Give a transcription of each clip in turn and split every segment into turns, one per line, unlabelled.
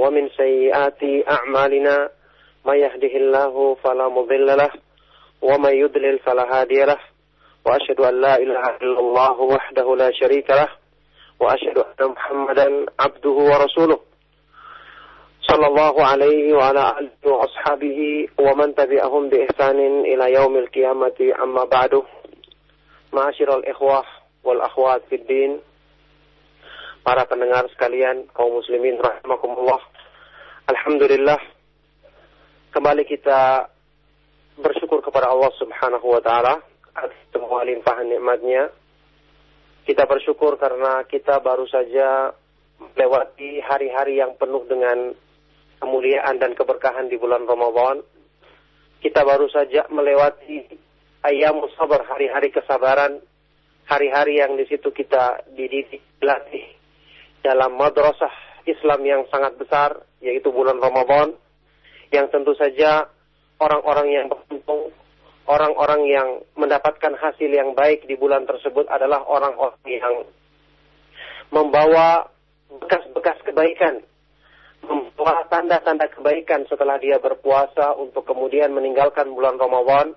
ومن سيئات أعمالنا ما يهده الله فلا مضل له ومن يضلل فلا هادي له وأشهد أن لا إله إلا الله وحده لا شريك له وأشهد أن محمدا عبده ورسوله صلى الله عليه وعلى آله وأصحابه ومن تبعهم بإحسان إلى يوم القيامة أما بعد معاشر الإخوة والأخوات في الدين para pendengar sekalian kaum muslimin rahimakumullah Alhamdulillah kembali kita bersyukur kepada Allah Subhanahu wa taala atas semua limpahan nikmatnya kita bersyukur karena kita baru saja melewati hari-hari yang penuh dengan kemuliaan dan keberkahan di bulan Ramadan. Kita baru saja melewati ayam sabar, hari-hari kesabaran, hari-hari yang di situ kita dididik, dilatih dalam madrasah Islam yang sangat besar, yaitu bulan Ramadan, yang tentu saja orang-orang yang beruntung, orang-orang yang mendapatkan hasil yang baik di bulan tersebut adalah orang-orang yang membawa bekas-bekas kebaikan membawa tanda-tanda kebaikan setelah dia berpuasa untuk kemudian meninggalkan bulan Ramadan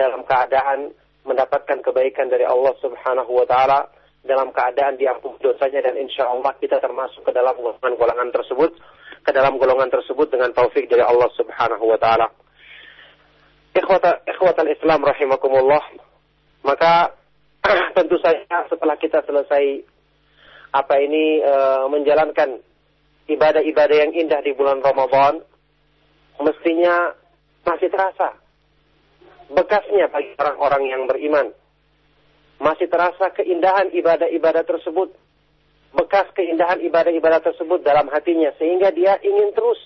dalam keadaan mendapatkan kebaikan dari Allah Subhanahu wa taala dalam keadaan diampuni dosanya dan insya Allah kita termasuk ke dalam golongan-golongan tersebut ke dalam golongan tersebut dengan taufik dari Allah Subhanahu wa taala. Ikhwata Islam rahimakumullah. Maka tentu saja setelah kita selesai apa ini e, menjalankan ibadah-ibadah yang indah di bulan Ramadan mestinya masih terasa bekasnya bagi orang-orang yang beriman. Masih terasa keindahan ibadah-ibadah tersebut, bekas keindahan ibadah-ibadah tersebut dalam hatinya. Sehingga dia ingin terus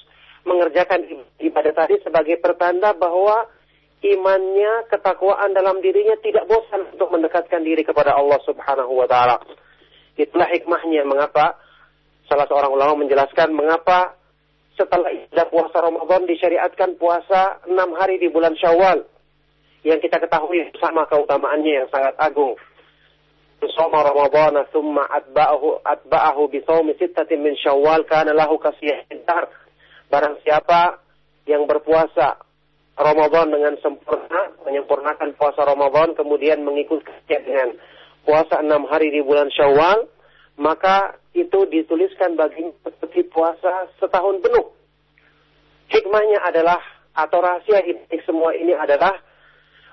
mengerjakan ibadah tadi sebagai pertanda bahwa imannya, ketakwaan dalam dirinya tidak bosan untuk mendekatkan diri kepada Allah Subhanahu wa taala. Itulah hikmahnya. Mengapa? Salah seorang ulama menjelaskan mengapa setelah ibadah puasa Ramadan disyariatkan puasa enam hari di bulan Syawal? Yang kita ketahui sama keutamaannya yang sangat agung. Soma Ramadan thumma atba'ahu atba'ahu bi shaumi sittatin min Syawal kana lahu kasiyah Barang siapa yang berpuasa Ramadan dengan sempurna, menyempurnakan puasa Ramadan kemudian mengikutinya dengan puasa enam hari di bulan Syawal, maka itu dituliskan baginya seperti puasa setahun penuh. Hikmahnya adalah atau rahasia semua ini adalah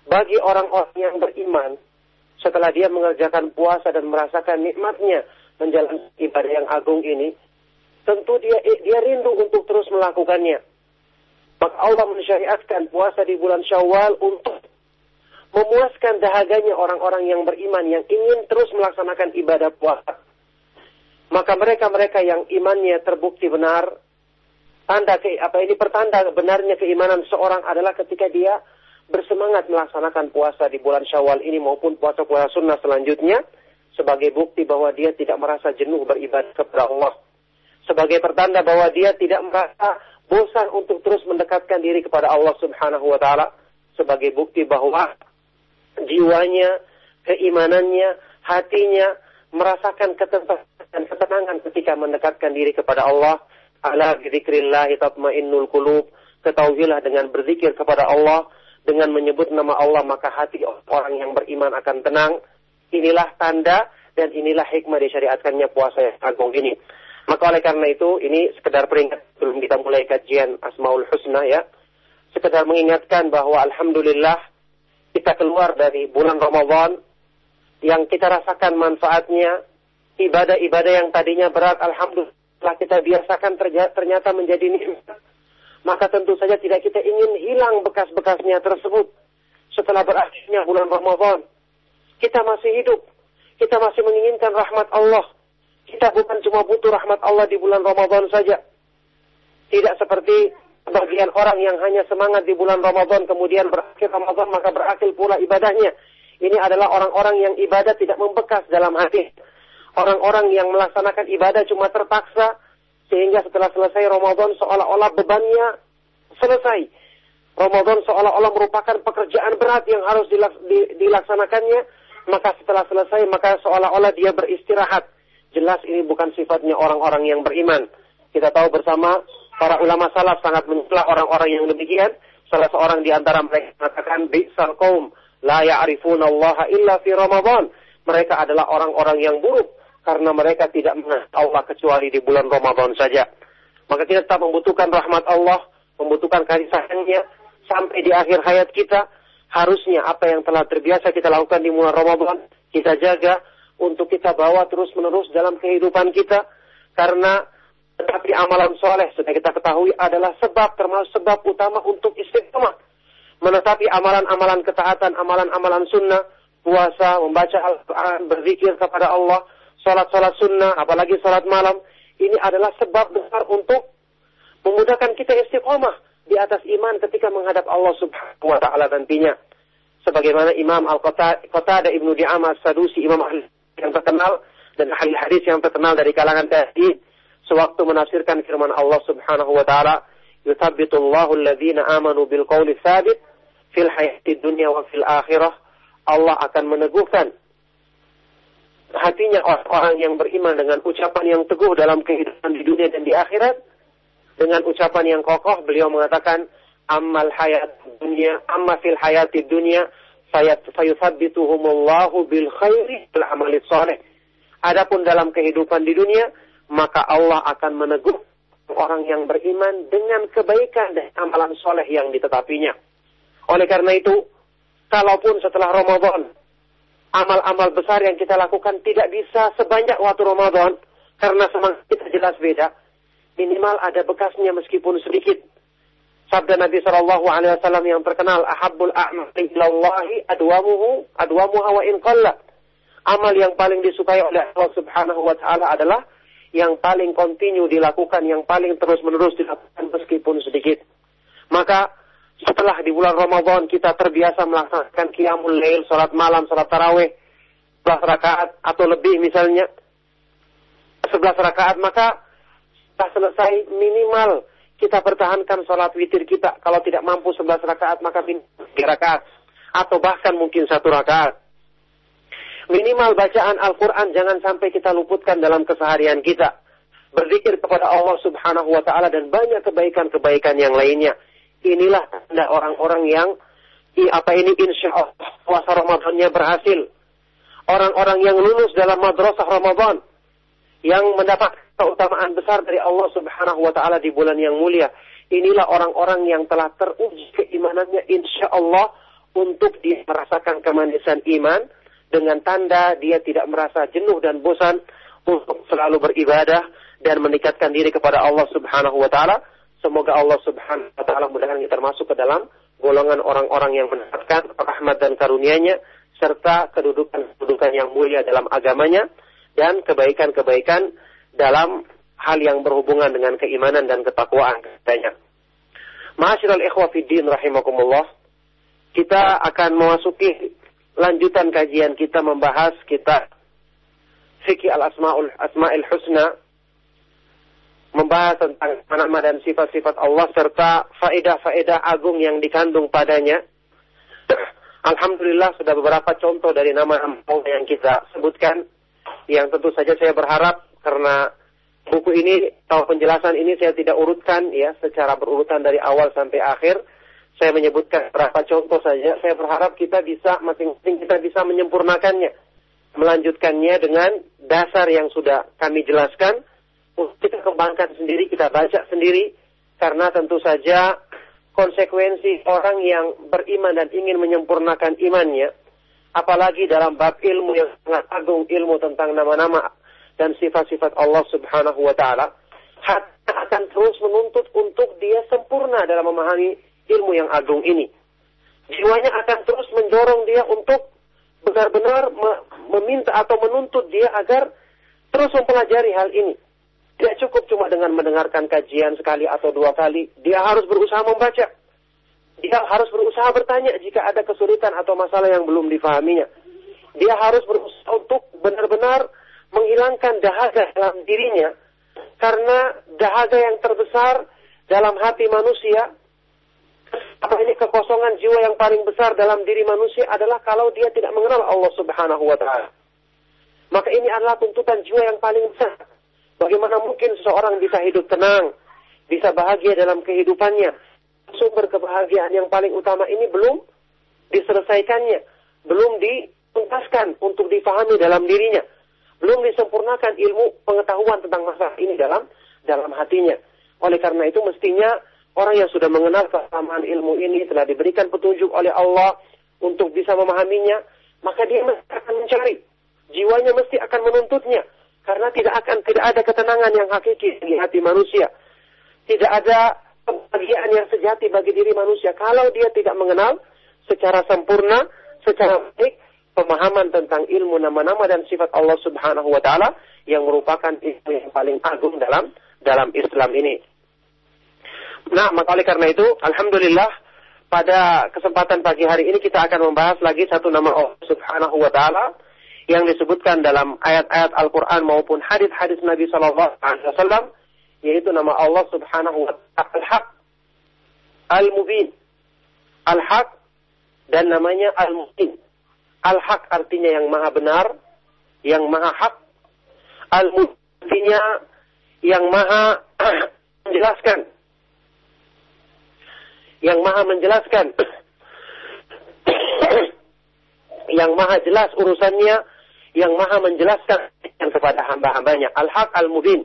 bagi orang-orang yang beriman setelah dia mengerjakan puasa dan merasakan nikmatnya menjalankan ibadah yang agung ini, tentu dia dia rindu untuk terus melakukannya. Maka Allah mensyariatkan puasa di bulan Syawal untuk memuaskan dahaganya orang-orang yang beriman yang ingin terus melaksanakan ibadah puasa maka mereka-mereka yang imannya terbukti benar, tanda ke, apa ini pertanda benarnya keimanan seorang adalah ketika dia bersemangat melaksanakan puasa di bulan Syawal ini maupun puasa-puasa sunnah selanjutnya sebagai bukti bahwa dia tidak merasa jenuh beribadah kepada Allah. Sebagai pertanda bahwa dia tidak merasa bosan untuk terus mendekatkan diri kepada Allah Subhanahu wa taala sebagai bukti bahwa jiwanya, keimanannya, hatinya merasakan ketenangan ketenangan ketika mendekatkan diri kepada Allah. Ala bidzikrillah tatmainnul qulub. Ketahuilah dengan berzikir kepada Allah, dengan menyebut nama Allah, maka hati orang yang beriman akan tenang. Inilah tanda dan inilah hikmah disyariatkannya puasa yang agung ini. Maka oleh karena itu, ini sekedar peringat sebelum kita mulai kajian Asmaul Husna ya. Sekedar mengingatkan bahwa Alhamdulillah kita keluar dari bulan Ramadan yang kita rasakan manfaatnya ibadah-ibadah yang tadinya berat, alhamdulillah kita biasakan ternyata menjadi nikmat. Maka tentu saja tidak kita ingin hilang bekas-bekasnya tersebut setelah berakhirnya bulan Ramadan. Kita masih hidup. Kita masih menginginkan rahmat Allah. Kita bukan cuma butuh rahmat Allah di bulan Ramadan saja. Tidak seperti bagian orang yang hanya semangat di bulan Ramadan kemudian berakhir Ramadan maka berakhir pula ibadahnya. Ini adalah orang-orang yang ibadah tidak membekas dalam hati orang-orang yang melaksanakan ibadah cuma terpaksa sehingga setelah selesai Ramadan seolah-olah bebannya selesai. Ramadan seolah-olah merupakan pekerjaan berat yang harus dilaksanakannya, maka setelah selesai maka seolah-olah dia beristirahat. Jelas ini bukan sifatnya orang-orang yang beriman. Kita tahu bersama Para ulama salaf sangat mencela orang-orang yang demikian. Salah seorang di antara mereka mengatakan, Bi'sal kaum la ya'rifuna Allah illa fi Ramadan. Mereka adalah orang-orang yang buruk karena mereka tidak mengenal Allah kecuali di bulan Ramadan saja. Maka kita tetap membutuhkan rahmat Allah, membutuhkan kasih sampai di akhir hayat kita. Harusnya apa yang telah terbiasa kita lakukan di bulan Ramadan, kita jaga untuk kita bawa terus-menerus dalam kehidupan kita. Karena tetapi amalan soleh sudah kita ketahui adalah sebab termasuk sebab utama untuk istiqomah. Menetapi amalan-amalan ketaatan, amalan-amalan sunnah, puasa, membaca Al-Quran, berzikir kepada Allah, sholat-sholat sunnah, apalagi sholat malam, ini adalah sebab besar untuk memudahkan kita istiqomah di atas iman ketika menghadap Allah Subhanahu wa taala nantinya. Sebagaimana Imam Al-Qatada Ibnu Di'amah Sadusi, imam yang terkenal dan ahli hadis yang terkenal dari kalangan tabi'in sewaktu menafsirkan firman Allah Subhanahu wa taala, "Yuthabbitullahu alladhina amanu bil qawli tsabit fil hayati dunya wa fil akhirah." Allah akan meneguhkan hatinya orang-orang yang beriman dengan ucapan yang teguh dalam kehidupan di dunia dan di akhirat. Dengan ucapan yang kokoh beliau mengatakan amal hayat dunia amma fil hayati dunia fayuthabbituhumullahu bil khairi bil amali soleh adapun dalam kehidupan di dunia maka Allah akan meneguh orang yang beriman dengan kebaikan dan amalan soleh yang ditetapinya. Oleh karena itu kalaupun setelah Ramadan amal-amal besar yang kita lakukan tidak bisa sebanyak waktu Ramadan karena semangat kita jelas beda. Minimal ada bekasnya meskipun sedikit. Sabda Nabi Shallallahu Alaihi Wasallam yang terkenal, "Ahabul a'mali ilallahi adwamuhu adwamuha wa in qalla." Amal yang paling disukai oleh Allah Subhanahu wa taala adalah yang paling kontinu dilakukan, yang paling terus-menerus dilakukan meskipun sedikit. Maka setelah di bulan Ramadan kita terbiasa melaksanakan qiyamul lail, salat malam, salat tarawih, 11 rakaat atau lebih misalnya 11 rakaat maka setelah selesai minimal kita pertahankan salat witir kita. Kalau tidak mampu 11 rakaat maka 3 rakaat atau bahkan mungkin satu rakaat. Minimal bacaan Al-Quran jangan sampai kita luputkan dalam keseharian kita. Berzikir kepada Allah subhanahu wa ta'ala dan banyak kebaikan-kebaikan yang lainnya inilah tanda orang-orang yang apa ini insya Allah puasa Ramadannya berhasil. Orang-orang yang lulus dalam madrasah Ramadan yang mendapat keutamaan besar dari Allah Subhanahu wa taala di bulan yang mulia. Inilah orang-orang yang telah teruji keimanannya insya Allah untuk dia merasakan kemanisan iman dengan tanda dia tidak merasa jenuh dan bosan untuk selalu beribadah dan meningkatkan diri kepada Allah Subhanahu wa taala Semoga Allah Subhanahu wa taala mudah-mudahan kita termasuk ke dalam golongan orang-orang yang mendapatkan rahmat dan karunia-Nya serta kedudukan-kedudukan yang mulia dalam agamanya dan kebaikan-kebaikan dalam hal yang berhubungan dengan keimanan dan ketakwaan katanya. Ma'asyiral ikhwa fiddin rahimakumullah. Kita akan memasuki lanjutan kajian kita membahas kita fikih al-asmaul asmaul husna membahas tentang nama dan sifat-sifat Allah serta faedah-faedah agung yang dikandung padanya. Alhamdulillah sudah beberapa contoh dari nama-nama yang kita sebutkan yang tentu saja saya berharap karena buku ini atau penjelasan ini saya tidak urutkan ya secara berurutan dari awal sampai akhir. Saya menyebutkan beberapa contoh saja. Saya berharap kita bisa masing-masing kita bisa menyempurnakannya, melanjutkannya dengan dasar yang sudah kami jelaskan kita kembangkan sendiri, kita baca sendiri, karena tentu saja konsekuensi orang yang beriman dan ingin menyempurnakan imannya, apalagi dalam bab ilmu yang sangat agung, ilmu tentang nama-nama dan sifat-sifat Allah Subhanahu wa taala, akan terus menuntut untuk dia sempurna dalam memahami ilmu yang agung ini. Jiwanya akan terus mendorong dia untuk benar-benar meminta atau menuntut dia agar terus mempelajari hal ini. Tidak cukup cuma dengan mendengarkan kajian sekali atau dua kali. Dia harus berusaha membaca. Dia harus berusaha bertanya jika ada kesulitan atau masalah yang belum difahaminya. Dia harus berusaha untuk benar-benar menghilangkan dahaga dalam dirinya. Karena dahaga yang terbesar dalam hati manusia, apa ini kekosongan jiwa yang paling besar dalam diri manusia adalah kalau dia tidak mengenal Allah Subhanahu wa taala. Maka ini adalah tuntutan jiwa yang paling besar Bagaimana mungkin seseorang bisa hidup tenang, bisa bahagia dalam kehidupannya. Sumber kebahagiaan yang paling utama ini belum diselesaikannya, belum dituntaskan untuk difahami dalam dirinya, belum disempurnakan ilmu pengetahuan tentang masalah ini dalam dalam hatinya. Oleh karena itu mestinya orang yang sudah mengenal kesamaan ilmu ini telah diberikan petunjuk oleh Allah untuk bisa memahaminya, maka dia mesti akan mencari. Jiwanya mesti akan menuntutnya karena tidak akan tidak ada ketenangan yang hakiki di hati manusia. Tidak ada kebahagiaan yang sejati bagi diri manusia kalau dia tidak mengenal secara sempurna, secara baik pemahaman tentang ilmu nama-nama dan sifat Allah Subhanahu wa taala yang merupakan ilmu yang paling agung dalam dalam Islam ini. Nah, maka oleh karena itu, alhamdulillah pada kesempatan pagi hari ini kita akan membahas lagi satu nama Allah Subhanahu wa taala yang disebutkan dalam ayat-ayat Al-Qur'an maupun hadis-hadis Nabi sallallahu alaihi wasallam yaitu nama Allah Subhanahu wa taala Al-Haq Al-Mubin Al-Haq dan namanya Al-Mubin. Al-Haq artinya yang maha benar yang maha hak. Al-Mubin artinya yang maha menjelaskan. Yang maha menjelaskan. Yang maha jelas urusannya yang maha menjelaskan kepada hamba-hambanya. Al-Haq Al-Mubin.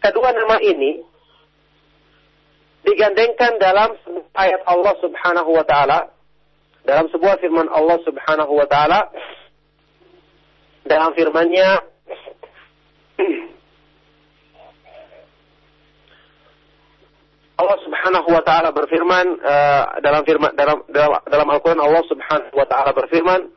Kedua nama ini digandengkan dalam ayat Allah Subhanahu wa taala dalam sebuah firman Allah Subhanahu wa taala dalam firman-Nya Allah Subhanahu wa taala berfirman uh, dalam firman dalam dalam, dalam Al-Qur'an Allah Subhanahu wa taala berfirman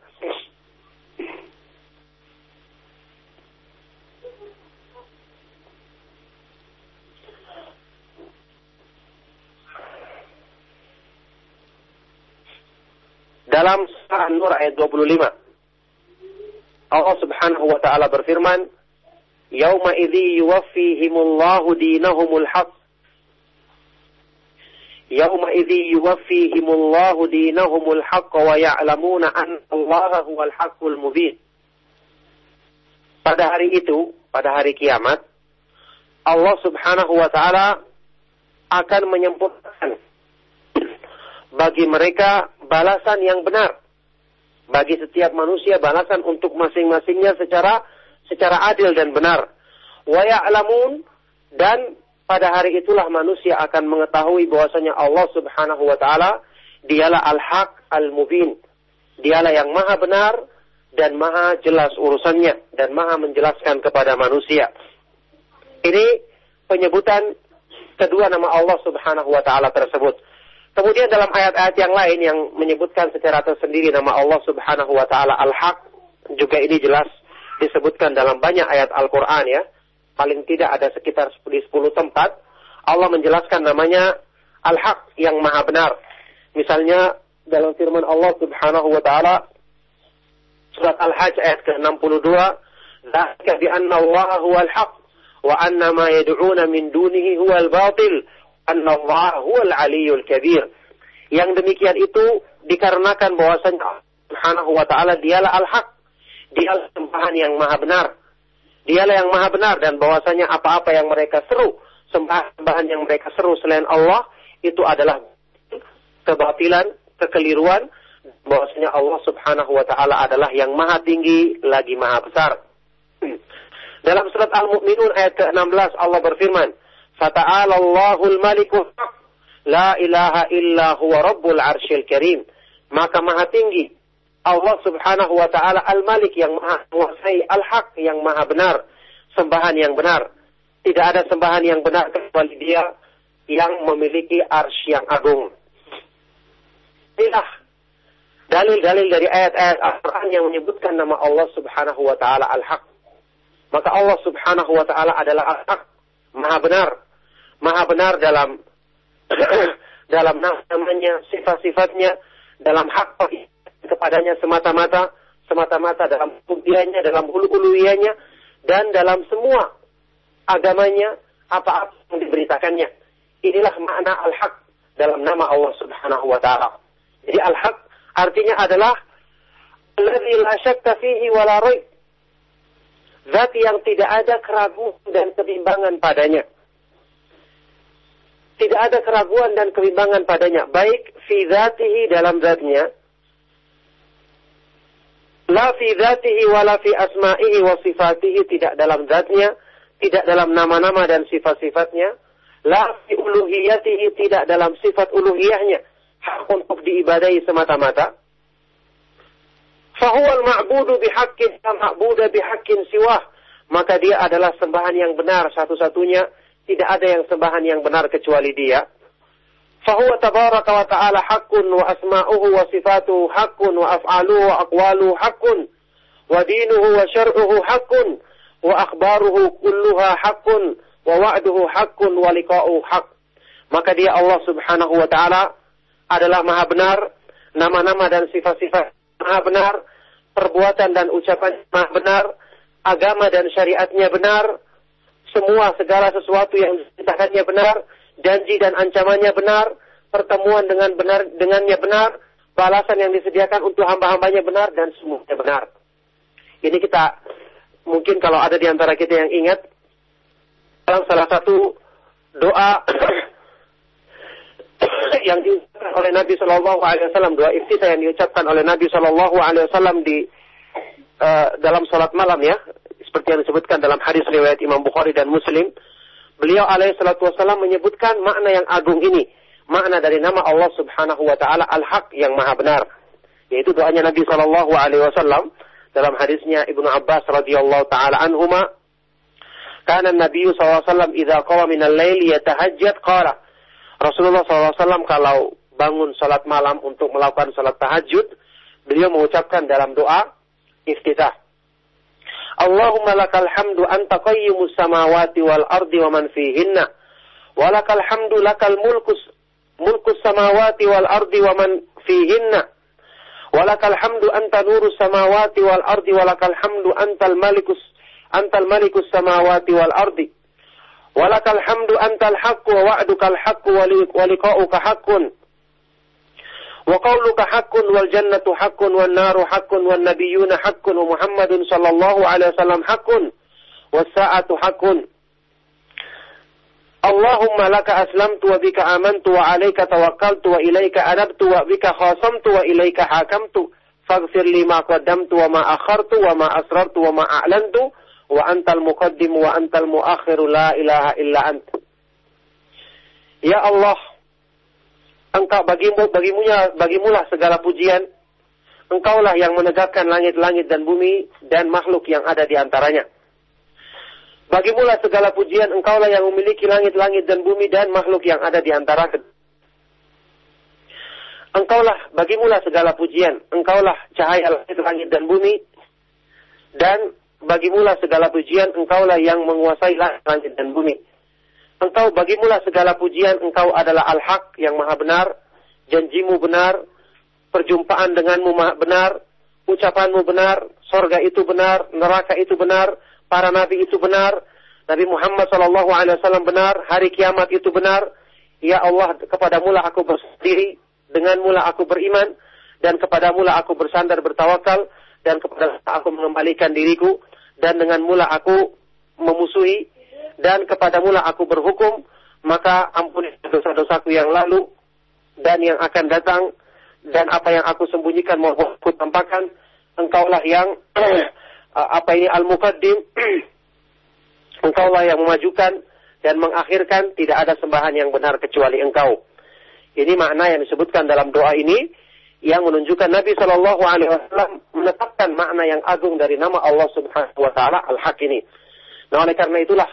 dalam surah An-Nur ayat 25. Allah Subhanahu wa taala berfirman, "Yauma idzi yuwaffihimullahu dinahumul haqq." Yauma idzi yuwaffihimullahu dinahumul haqq wa ya'lamuna an Allaha huwal haqqul mubin. Pada hari itu, pada hari kiamat, Allah Subhanahu wa taala akan menyempurnakan bagi mereka balasan yang benar. Bagi setiap manusia balasan untuk masing-masingnya secara secara adil dan benar. Wa ya'lamun dan pada hari itulah manusia akan mengetahui bahwasanya Allah Subhanahu wa taala dialah al-haq al-mubin. Dialah yang maha benar dan maha jelas urusannya dan maha menjelaskan kepada manusia. Ini penyebutan kedua nama Allah Subhanahu wa taala tersebut. Kemudian dalam ayat-ayat yang lain yang menyebutkan secara tersendiri nama Allah Subhanahu wa taala Al-Haq juga ini jelas disebutkan dalam banyak ayat Al-Qur'an ya paling tidak ada sekitar di 10 tempat Allah menjelaskan namanya Al-Haq yang maha benar. Misalnya dalam firman Allah Subhanahu wa taala surat Al-Hajj ayat ke-62, "Dzalika bi anna Allah huwal haq wa anna ma yad'una min dunihi huwal batil, anna Allah huwal aliyyul kabir." Yang demikian itu dikarenakan bahwasanya Subhanahu wa taala dialah Al-Haq, dialah sembahan yang maha benar Dialah yang maha benar dan bahwasanya apa-apa yang mereka seru, sembahan yang mereka seru selain Allah itu adalah kebatilan, kekeliruan, bahwasanya Allah Subhanahu wa taala adalah yang maha tinggi lagi maha besar. Dalam surat Al-Mu'minun ayat ke-16 Allah berfirman, "Fata'ala Allahul Malikul la ilaha illa huwa rabbul arsyil karim." Maka maha tinggi Allah subhanahu wa ta'ala al-malik yang maha menguasai al-haq yang maha benar. Sembahan yang benar. Tidak ada sembahan yang benar kecuali dia yang memiliki arsy yang agung. Inilah dalil-dalil dari ayat-ayat Al-Quran yang menyebutkan nama Allah subhanahu wa ta'ala al-haq. Maka Allah subhanahu wa ta'ala adalah al-haq. Maha benar. Maha benar dalam dalam namanya, sifat-sifatnya, dalam hak kepadanya semata-mata, semata-mata dalam kubiannya, dalam hulu-huluianya, dan dalam semua agamanya, apa-apa yang diberitakannya. Inilah makna al-haq dalam nama Allah subhanahu wa ta'ala. Jadi al-haq artinya adalah Alladhi la syakka fihi wa la Zat yang tidak ada keraguan dan kebimbangan padanya. Tidak ada keraguan dan kebimbangan padanya. Baik fi dalam zatnya. La fi dhatihi wa la fi asma'ihi wa sifatihi. Tidak dalam zatnya. Tidak dalam nama-nama dan sifat-sifatnya. La fi uluhiyatihi. Tidak dalam sifat uluhiyahnya. Hak untuk diibadahi semata-mata. Fahuwal ma'budu bihaqqin ma'buda bihaqqin siwah. Maka dia adalah sembahan yang benar satu-satunya tidak ada yang sembahan yang benar kecuali dia. Fahuwa tabaraka wa ta'ala haqqun wa asma'uhu wa sifatuhu haqqun wa af'aluhu wa aqwaluhu haqqun wa dinuhu wa syar'uhu haqqun wa akhbaruhu kulluha haqqun wa wa'duhu haqqun wa liqa'uhu haqq. Maka dia Allah Subhanahu wa taala adalah maha benar, nama-nama dan sifat-sifat maha benar, perbuatan dan ucapan maha benar, agama dan syariatnya benar, semua segala sesuatu yang diceritakannya benar, janji dan ancamannya benar, pertemuan dengan benar dengannya benar, balasan yang disediakan untuk hamba-hambanya benar dan semuanya benar. Ini kita mungkin kalau ada di antara kita yang ingat dalam salah satu doa yang diucapkan oleh Nabi Shallallahu Alaihi Wasallam doa iftitah yang diucapkan oleh Nabi Shallallahu Alaihi Wasallam di uh, dalam sholat malam ya seperti yang disebutkan dalam hadis riwayat Imam Bukhari dan Muslim, beliau alaihi salatu wasallam menyebutkan makna yang agung ini, makna dari nama Allah Subhanahu wa taala Al-Haq yang Maha benar. Yaitu doanya Nabi sallallahu alaihi wasallam dalam hadisnya Ibnu Abbas radhiyallahu taala anhuma, "Kana Nabi sallallahu alaihi wasallam idza qama min al-lail yatahajjad qala" Rasulullah SAW kalau bangun salat malam untuk melakukan salat tahajud, beliau mengucapkan dalam doa iftitah. Allahumma lakal hamdu anta qayyimus samawati wal ardi wa man fihinna. Wa lakal hamdu lakal mulkus mulkus samawati wal ardi wa man fihinna. Wa lakal hamdu anta nurus samawati wal ardi wa lakal hamdu antal malikus Wa qauluka haqqun wal jannatu haqqun wan naru haqqun wan nabiyyuna haqqun wa Muhammadun sallallahu alaihi wasallam haqqun was sa'atu haqqun. Allahumma laka aslamtu wa bika amantu wa alayka tawakkaltu wa ilayka anabtu wa bika khasamtu wa ilayka hakamtu. Faghfir li ma qaddamtu wa ma akhartu wa ma asrartu wa ma a'lantu wa antal wa antal la ilaha illa. Ya Allah, engkau bagimu bagimunya bagimulah segala pujian. Engkaulah yang menegakkan langit-langit dan bumi dan makhluk yang ada di antaranya. Bagimulah segala pujian engkaulah yang memiliki langit-langit dan bumi dan makhluk yang ada di antara engkaulah bagimulah segala pujian. Engkaulah cahaya langit-langit dan bumi. Dan bagimulah segala pujian engkaulah yang menguasai langit dan bumi Engkau bagimulah segala pujian, engkau adalah al-haq yang maha benar, janjimu benar, perjumpaan denganmu maha benar, ucapanmu benar, sorga itu benar, neraka itu benar, para nabi itu benar, Nabi Muhammad Wasallam benar, hari kiamat itu benar. Ya Allah, kepada mula aku bersendiri, dengan mula aku beriman, dan kepada mula aku bersandar bertawakal, dan kepada aku mengembalikan diriku, dan dengan mula aku memusuhi dan kepadamu lah aku berhukum, maka ampuni dosa-dosaku yang lalu dan yang akan datang dan apa yang aku sembunyikan maupun aku tampakkan engkaulah yang apa ini al-muqaddim engkaulah yang memajukan dan mengakhirkan tidak ada sembahan yang benar kecuali engkau. Ini makna yang disebutkan dalam doa ini yang menunjukkan Nabi Shallallahu Alaihi Wasallam menetapkan makna yang agung dari nama Allah Subhanahu Wa Taala Al-Haq ini. Nah oleh karena itulah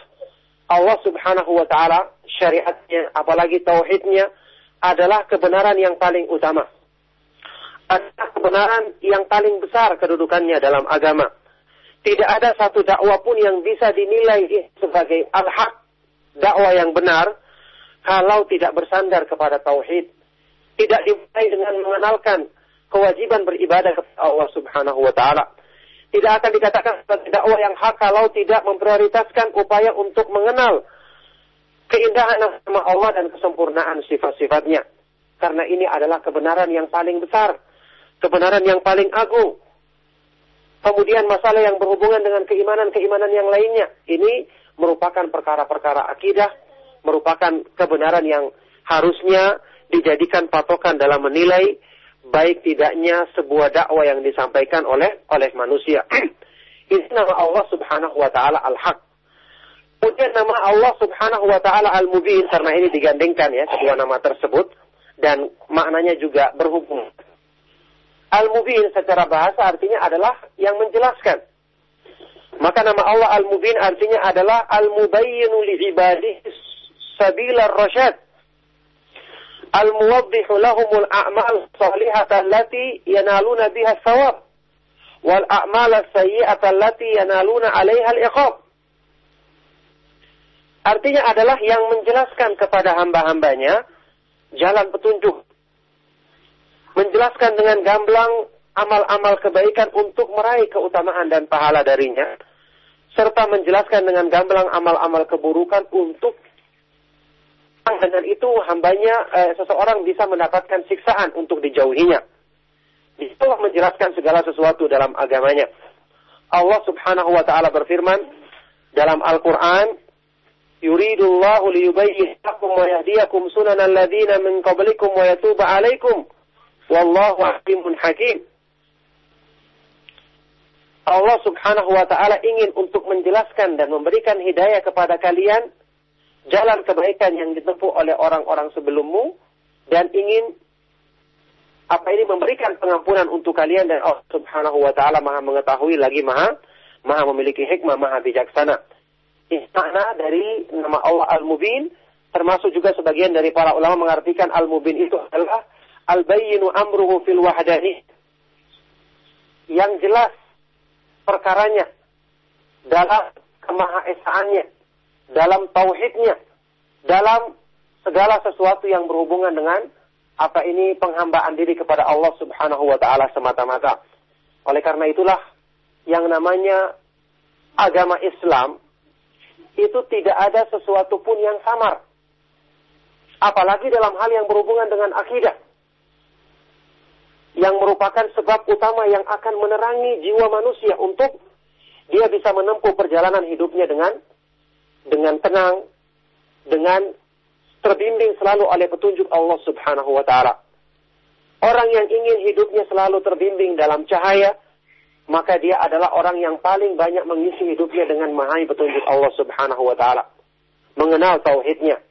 Allah Subhanahu wa taala syariatnya apalagi tauhidnya adalah kebenaran yang paling utama. Adalah kebenaran yang paling besar kedudukannya dalam agama. Tidak ada satu dakwah pun yang bisa dinilai sebagai al-haq, dakwah yang benar, kalau tidak bersandar kepada tauhid. Tidak dimulai dengan mengenalkan kewajiban beribadah kepada Allah Subhanahu wa taala tidak akan dikatakan sebagai dakwah yang hak kalau tidak memprioritaskan upaya untuk mengenal keindahan nama Allah dan kesempurnaan sifat-sifatnya. Karena ini adalah kebenaran yang paling besar, kebenaran yang paling agung. Kemudian masalah yang berhubungan dengan keimanan-keimanan yang lainnya. Ini merupakan perkara-perkara akidah, merupakan kebenaran yang harusnya dijadikan patokan dalam menilai baik tidaknya sebuah dakwah yang disampaikan oleh oleh manusia. Ini nama Allah Subhanahu wa taala Al-Haq. Kemudian nama Allah Subhanahu wa taala Al-Mubin karena ini digandengkan ya kedua nama tersebut dan maknanya juga berhubung. Al-Mubin secara bahasa artinya adalah yang menjelaskan. Maka nama Allah Al-Mubin artinya adalah Al-Mubayyinu li'ibadihi sabila rasyad. Lahumul a'mal salihata allati yanaluna biha sawab. Wal a'mal sayyi'ata allati yanaluna alaiha al-iqab. Artinya adalah yang menjelaskan kepada hamba-hambanya jalan petunjuk. Menjelaskan dengan gamblang amal-amal kebaikan untuk meraih keutamaan dan pahala darinya. Serta menjelaskan dengan gamblang amal-amal keburukan untuk dengan itu hambanya eh, seseorang bisa mendapatkan siksaan untuk dijauhinya. Allah menjelaskan segala sesuatu dalam agamanya. Allah subhanahu wa ta'ala berfirman dalam Al-Quran, yuridullahu liyubayyin lakum wa yahdiyakum sunanal ladzina min qablikum wa yatuba alaikum wallahu alimun hakim. Allah Subhanahu wa taala ingin untuk menjelaskan dan memberikan hidayah kepada kalian jalan kebaikan yang ditempuh oleh orang-orang sebelummu dan ingin apa ini memberikan pengampunan untuk kalian dan Allah Subhanahu wa taala Maha mengetahui lagi Maha Maha memiliki hikmah, Maha bijaksana. Makna dari nama Allah Al-Mubin termasuk juga sebagian dari para ulama mengartikan Al-Mubin itu adalah Al-Bayyinu amruhu fil wahdani. Yang jelas perkaranya dalam kemahaesaannya dalam tauhidnya dalam segala sesuatu yang berhubungan dengan apa ini penghambaan diri kepada Allah Subhanahu wa taala semata-mata. Oleh karena itulah yang namanya agama Islam itu tidak ada sesuatu pun yang samar. Apalagi dalam hal yang berhubungan dengan akidah. Yang merupakan sebab utama yang akan menerangi jiwa manusia untuk dia bisa menempuh perjalanan hidupnya dengan dengan tenang, dengan terbimbing selalu oleh petunjuk Allah Subhanahu wa taala. Orang yang ingin hidupnya selalu terbimbing dalam cahaya, maka dia adalah orang yang paling banyak mengisi hidupnya dengan memahami petunjuk Allah Subhanahu wa taala. Mengenal tauhidnya.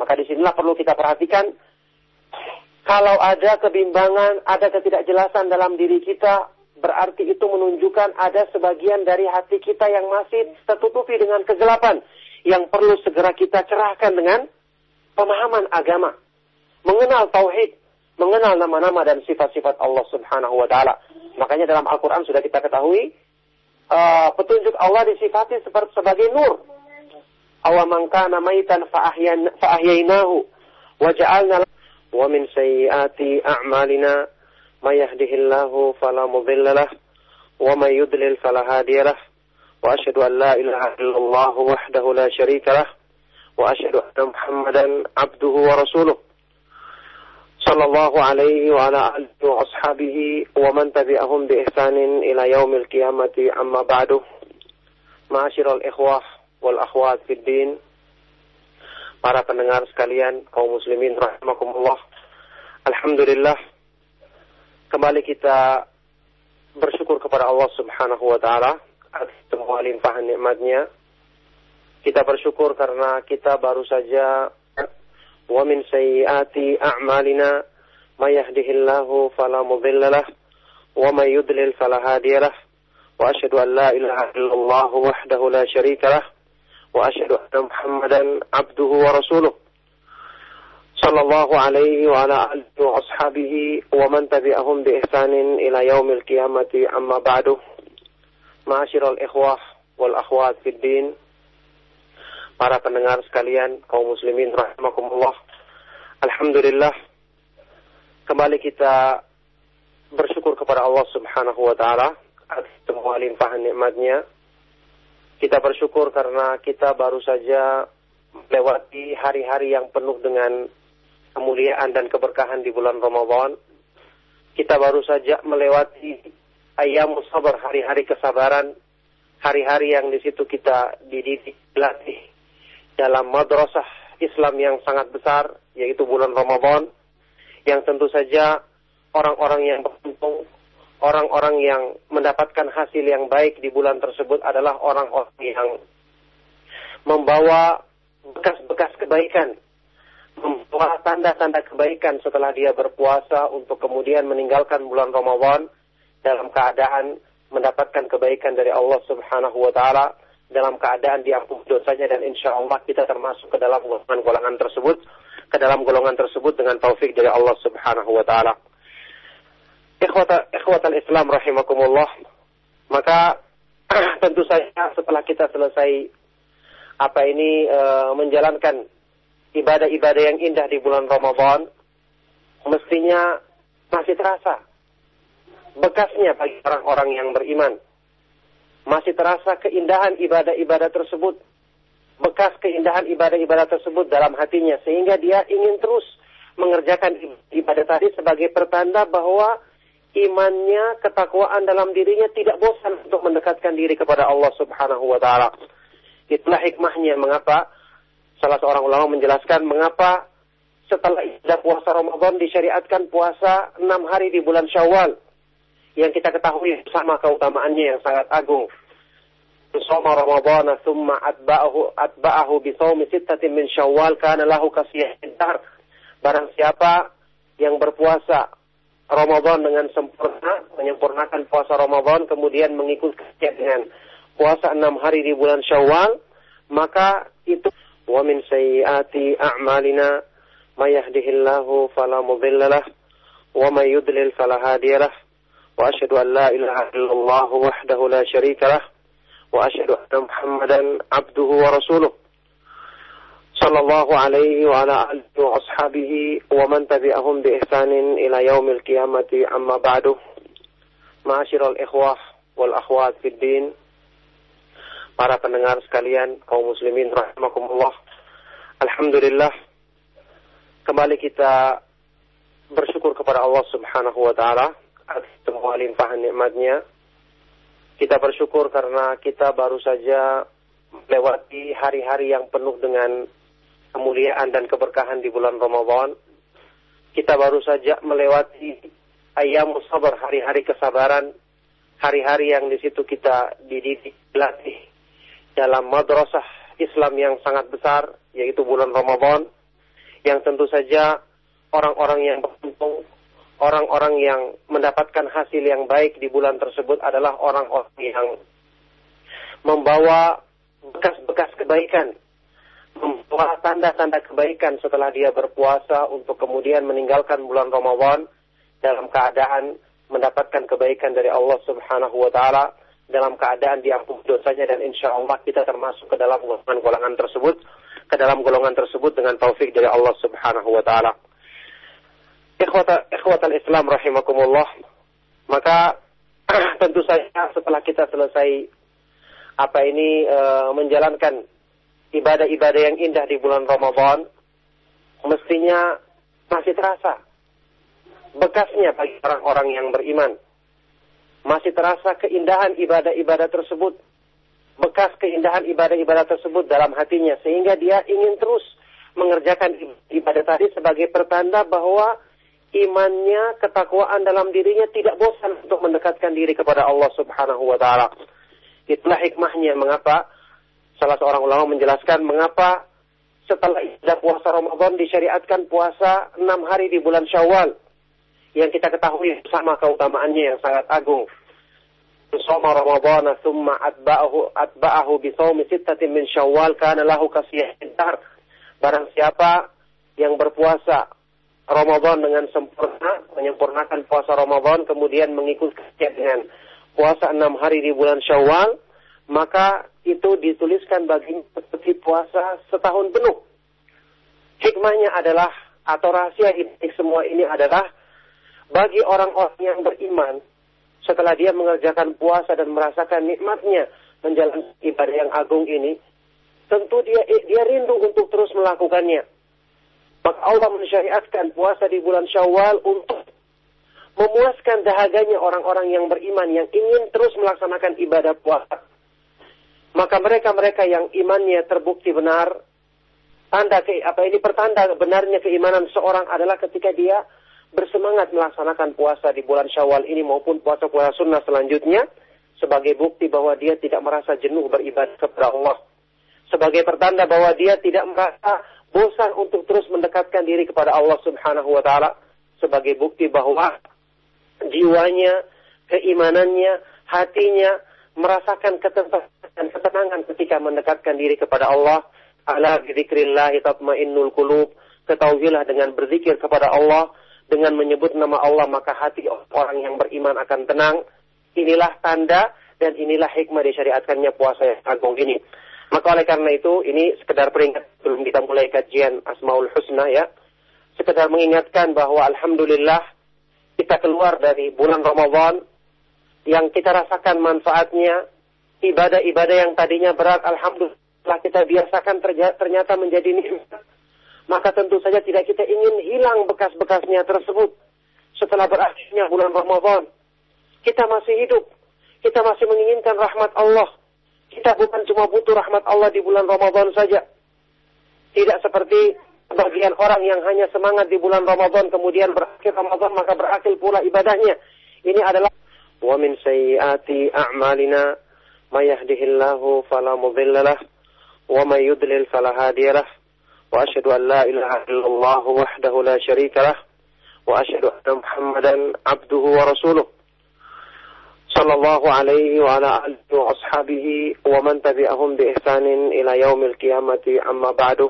Maka di sinilah perlu kita perhatikan kalau ada kebimbangan, ada ketidakjelasan dalam diri kita, berarti itu menunjukkan ada sebagian dari hati kita yang masih tertutupi dengan kegelapan yang perlu segera kita cerahkan dengan pemahaman agama. Mengenal tauhid, mengenal nama-nama dan sifat-sifat Allah Subhanahu wa taala. Makanya dalam Al-Quran sudah kita ketahui, uh, petunjuk Allah disifati seperti sebagai nur. Awaman kana maitan fa'ahyainahu wa ja'alna wa min sayyiati a'malina may yahdihillahu fala mudhillalah wa may yudlil fala hadiyalah wa asyhadu an la ilaha illallah wahdahu la syarika lah wa asyhadu anna muhammadan abduhu wa rasuluh صلى الله عليه وعلى آله وأصحابه ومن تبعهم بإحسان إلى يوم القيامة أما بعد معاشر الإخوة والأخوات في الدين para pendengar sekalian kaum muslimin rahimakumullah Alhamdulillah kembali kita bersyukur kepada Allah Subhanahu wa taala atas semua limpahan nikmatnya. Kita bersyukur karena kita baru saja wa min sayyiati a'malina may yahdihillahu fala mudhillalah wa may yudlil fala hadiyalah wa asyhadu an la ilaha illallah wahdahu la syarikalah wa asyhadu anna muhammadan abduhu wa rasuluh. Sallallahu alaihi wa ala alihi wa ashabihi wa man tabi'ahum bi ihsanin ila yaumil qiyamati amma ba'du. Ma'asyiral ikhwah wal akhwat fiddin. Para pendengar sekalian, kaum muslimin rahimakumullah. Alhamdulillah kembali kita bersyukur kepada Allah Subhanahu wa taala atas semua limpahan nikmatnya. Kita bersyukur karena kita baru saja melewati hari-hari yang penuh dengan kemuliaan dan keberkahan di bulan Ramadan. Kita baru saja melewati ayam sabar, hari-hari kesabaran, hari-hari yang di situ kita dididik, dilatih dalam madrasah Islam yang sangat besar, yaitu bulan Ramadan, yang tentu saja orang-orang yang beruntung, orang-orang yang mendapatkan hasil yang baik di bulan tersebut adalah orang-orang yang membawa bekas-bekas kebaikan, membawa tanda-tanda kebaikan setelah dia berpuasa untuk kemudian meninggalkan bulan Ramadan dalam keadaan mendapatkan kebaikan dari Allah Subhanahu wa taala dalam keadaan diampuni dosanya dan insya Allah kita termasuk ke dalam golongan-golongan tersebut ke dalam golongan tersebut dengan taufik dari Allah Subhanahu wa taala. Ikhwata Islam rahimakumullah. Maka tentu saja setelah kita selesai apa ini e, menjalankan ibadah-ibadah yang indah di bulan Ramadan, mestinya masih terasa bekasnya bagi orang-orang yang beriman. Masih terasa keindahan ibadah-ibadah tersebut, bekas keindahan ibadah-ibadah tersebut dalam hatinya, sehingga dia ingin terus mengerjakan ibadah tadi sebagai pertanda bahwa imannya, ketakwaan dalam dirinya tidak bosan untuk mendekatkan diri kepada Allah Subhanahu wa taala. Itulah hikmahnya mengapa salah seorang ulama menjelaskan mengapa setelah ibadah puasa Ramadan disyariatkan puasa enam hari di bulan Syawal yang kita ketahui sama keutamaannya yang sangat agung. Soma Ramadhan thumma atba'ahu atba'ahu bi shaumi sittatin min Syawal kana lahu kasiyah Barang siapa yang berpuasa Ramadan dengan sempurna, menyempurnakan puasa Ramadan kemudian mengikutinya dengan puasa enam hari di bulan Syawal, maka itu wa min sayyiati a'malina may yahdihillahu fala mudhillalah wa may yudlil fala hadiyalah. وأشهد أن لا إله إلا الله وحده لا شريك له وأشهد أن محمدا عبده ورسوله صلى الله عليه وعلى آله وأصحابه ومن تبعهم بإحسان إلى يوم القيامة أما بعد معاشر الإخوة والأخوات في الدين para pendengar sekalian kaum muslimin rahimakumullah Alhamdulillah kembali kita bersyukur kepada Allah Subhanahu wa taala atas semua limpahan nikmatnya. Kita bersyukur karena kita baru saja melewati hari-hari yang penuh dengan kemuliaan dan keberkahan di bulan Ramadan. Kita baru saja melewati ayam sabar, hari-hari kesabaran, hari-hari yang di situ kita dididik, dilatih dalam madrasah Islam yang sangat besar, yaitu bulan Ramadan, yang tentu saja orang-orang yang beruntung orang-orang yang mendapatkan hasil yang baik di bulan tersebut adalah orang-orang yang membawa bekas-bekas kebaikan, membawa tanda-tanda kebaikan setelah dia berpuasa untuk kemudian meninggalkan bulan Ramadan dalam keadaan mendapatkan kebaikan dari Allah Subhanahu wa taala dalam keadaan diampuni dosanya dan insya Allah kita termasuk ke dalam golongan-golongan tersebut ke dalam golongan tersebut dengan taufik dari Allah Subhanahu wa taala. Ikhwata, ikhwatan Islam rahimakumullah. Maka tentu saja setelah kita selesai apa ini e, menjalankan ibadah-ibadah yang indah di bulan Ramadan, mestinya masih terasa bekasnya bagi orang-orang yang beriman. Masih terasa keindahan ibadah-ibadah tersebut, bekas keindahan ibadah-ibadah tersebut dalam hatinya sehingga dia ingin terus mengerjakan ibadah tadi sebagai pertanda bahwa imannya, ketakwaan dalam dirinya tidak bosan untuk mendekatkan diri kepada Allah Subhanahu wa taala. Itulah hikmahnya mengapa salah seorang ulama menjelaskan mengapa setelah ibadah puasa Ramadan disyariatkan puasa enam hari di bulan Syawal yang kita ketahui sama keutamaannya yang sangat agung. Soma Ramadan thumma atba'ahu atba'ahu bi shaumi sittatin min Syawal kana lahu kasiyah Barang siapa yang berpuasa Ramadan dengan sempurna, menyempurnakan puasa Ramadan, kemudian mengikutinya dengan puasa enam hari di bulan Syawal, maka itu dituliskan bagi seperti puasa setahun penuh. Hikmahnya adalah, atau rahasia hidup semua ini adalah, bagi orang-orang yang beriman, setelah dia mengerjakan puasa dan merasakan nikmatnya menjalankan ibadah yang agung ini, tentu dia dia rindu untuk terus melakukannya maka Allah mensyariatkan puasa di bulan Syawal untuk memuaskan dahaganya orang-orang yang beriman yang ingin terus melaksanakan ibadah puasa. Maka mereka-mereka yang imannya terbukti benar, tanda ke, apa ini pertanda benarnya keimanan seorang adalah ketika dia bersemangat melaksanakan puasa di bulan Syawal ini maupun puasa-puasa sunnah selanjutnya sebagai bukti bahwa dia tidak merasa jenuh beribadah kepada Allah. Sebagai pertanda bahwa dia tidak merasa bosan untuk terus mendekatkan diri kepada Allah Subhanahu wa taala sebagai bukti bahwa jiwanya, keimanannya, hatinya merasakan ketenangan dan ketenangan ketika mendekatkan diri kepada Allah. Ala bidzikrillah tatmainnul qulub. Ketahuilah dengan berzikir kepada Allah, dengan menyebut nama Allah maka hati orang yang beriman akan tenang. Inilah tanda dan inilah hikmah disyariatkannya puasa yang agung ini. Maka oleh karena itu ini sekedar peringat sebelum kita mulai kajian Asmaul Husna ya. Sekedar mengingatkan bahwa Alhamdulillah kita keluar dari bulan Ramadan yang kita rasakan manfaatnya ibadah-ibadah yang tadinya berat Alhamdulillah kita biasakan ternyata menjadi nikmat maka tentu saja tidak kita ingin hilang bekas-bekasnya tersebut setelah berakhirnya bulan Ramadan. Kita masih hidup, kita masih menginginkan rahmat Allah. Kita bukan cuma butuh rahmat Allah di bulan Ramadan saja. Tidak seperti bagian orang yang hanya semangat di bulan Ramadan kemudian berakhir Ramadan maka berakhir pula ibadahnya. Ini adalah wa min sayyiati a'malina may yahdihillahu fala mudhillalah wa may yudlil fala hadiyalah wa asyhadu an la ilaha illallah wahdahu la syarikalah wa asyhadu anna muhammadan abduhu wa rasuluh صلى الله عليه وعلى آله وأصحابه ومن تبعهم بإحسان إلى يوم القيامة أما بعد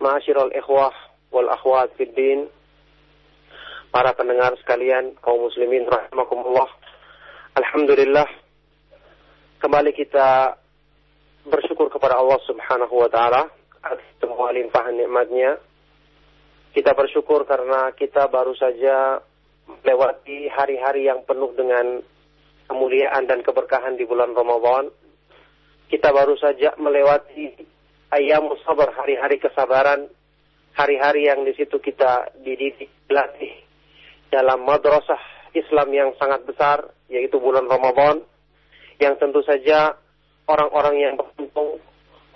معاشر الإخوة والأخوات في الدين para pendengar sekalian kaum muslimin rahimakumullah Alhamdulillah kembali kita bersyukur kepada Allah Subhanahu wa taala atas semua limpahan nikmatnya. Kita bersyukur karena kita baru saja melewati hari-hari yang penuh dengan kemuliaan dan keberkahan di bulan Ramadan. Kita baru saja melewati ayam sabar, hari-hari kesabaran, hari-hari yang di situ kita dididik, dilatih dalam madrasah Islam yang sangat besar, yaitu bulan Ramadan, yang tentu saja orang-orang yang beruntung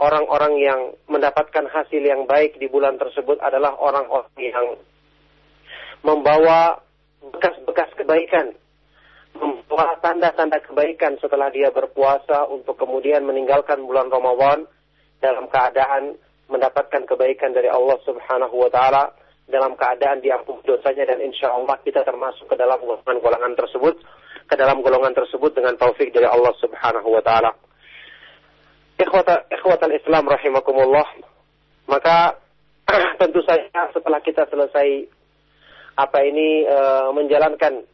orang-orang yang mendapatkan hasil yang baik di bulan tersebut adalah orang-orang yang membawa bekas-bekas kebaikan, membawa tanda-tanda kebaikan setelah dia berpuasa untuk kemudian meninggalkan bulan Ramadan dalam keadaan mendapatkan kebaikan dari Allah Subhanahu wa taala dalam keadaan diampuni dosanya dan insya Allah kita termasuk ke dalam golongan-golongan tersebut ke dalam golongan tersebut dengan taufik dari Allah Subhanahu wa taala. Ikhwata, Islam rahimakumullah. Maka tentu saja setelah kita selesai apa ini e, menjalankan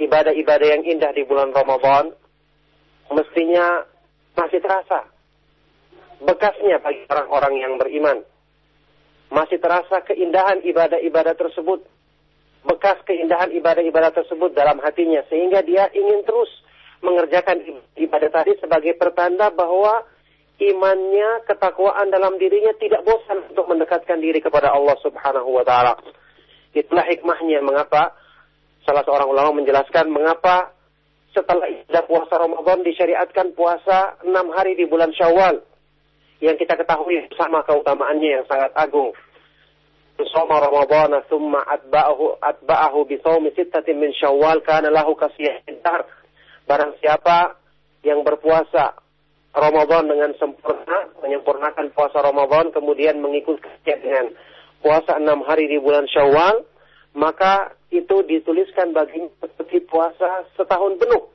ibadah-ibadah yang indah di bulan Ramadan, mestinya masih terasa bekasnya bagi orang-orang yang beriman. Masih terasa keindahan ibadah-ibadah tersebut, bekas keindahan ibadah-ibadah tersebut dalam hatinya sehingga dia ingin terus mengerjakan ibadah tadi sebagai pertanda bahwa imannya, ketakwaan dalam dirinya tidak bosan untuk mendekatkan diri kepada Allah Subhanahu wa taala. Itulah hikmahnya mengapa salah seorang ulama menjelaskan mengapa setelah ibadah puasa Ramadan disyariatkan puasa enam hari di bulan Syawal yang kita ketahui sama keutamaannya yang sangat agung. Soma Ramadan thumma atba'ahu atba'ahu bi shaumi sittatin min Syawal kana lahu kasiyah Barang siapa yang berpuasa Ramadan dengan sempurna, menyempurnakan puasa Ramadan, kemudian mengikutinya dengan puasa enam hari di bulan Syawal, maka itu dituliskan baginya seperti puasa setahun penuh.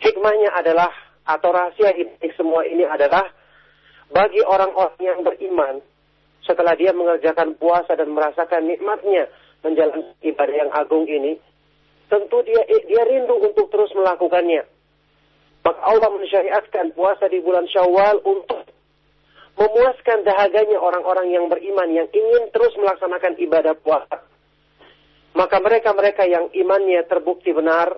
Hikmahnya adalah, atau rahasia ini semua ini adalah, bagi orang-orang yang beriman, setelah dia mengerjakan puasa dan merasakan nikmatnya menjalankan ibadah yang agung ini, tentu dia dia rindu untuk terus melakukannya. Maka Allah mensyariatkan puasa di bulan Syawal untuk memuaskan dahaganya orang-orang yang beriman yang ingin terus melaksanakan ibadah puasa. Maka mereka-mereka yang imannya terbukti benar,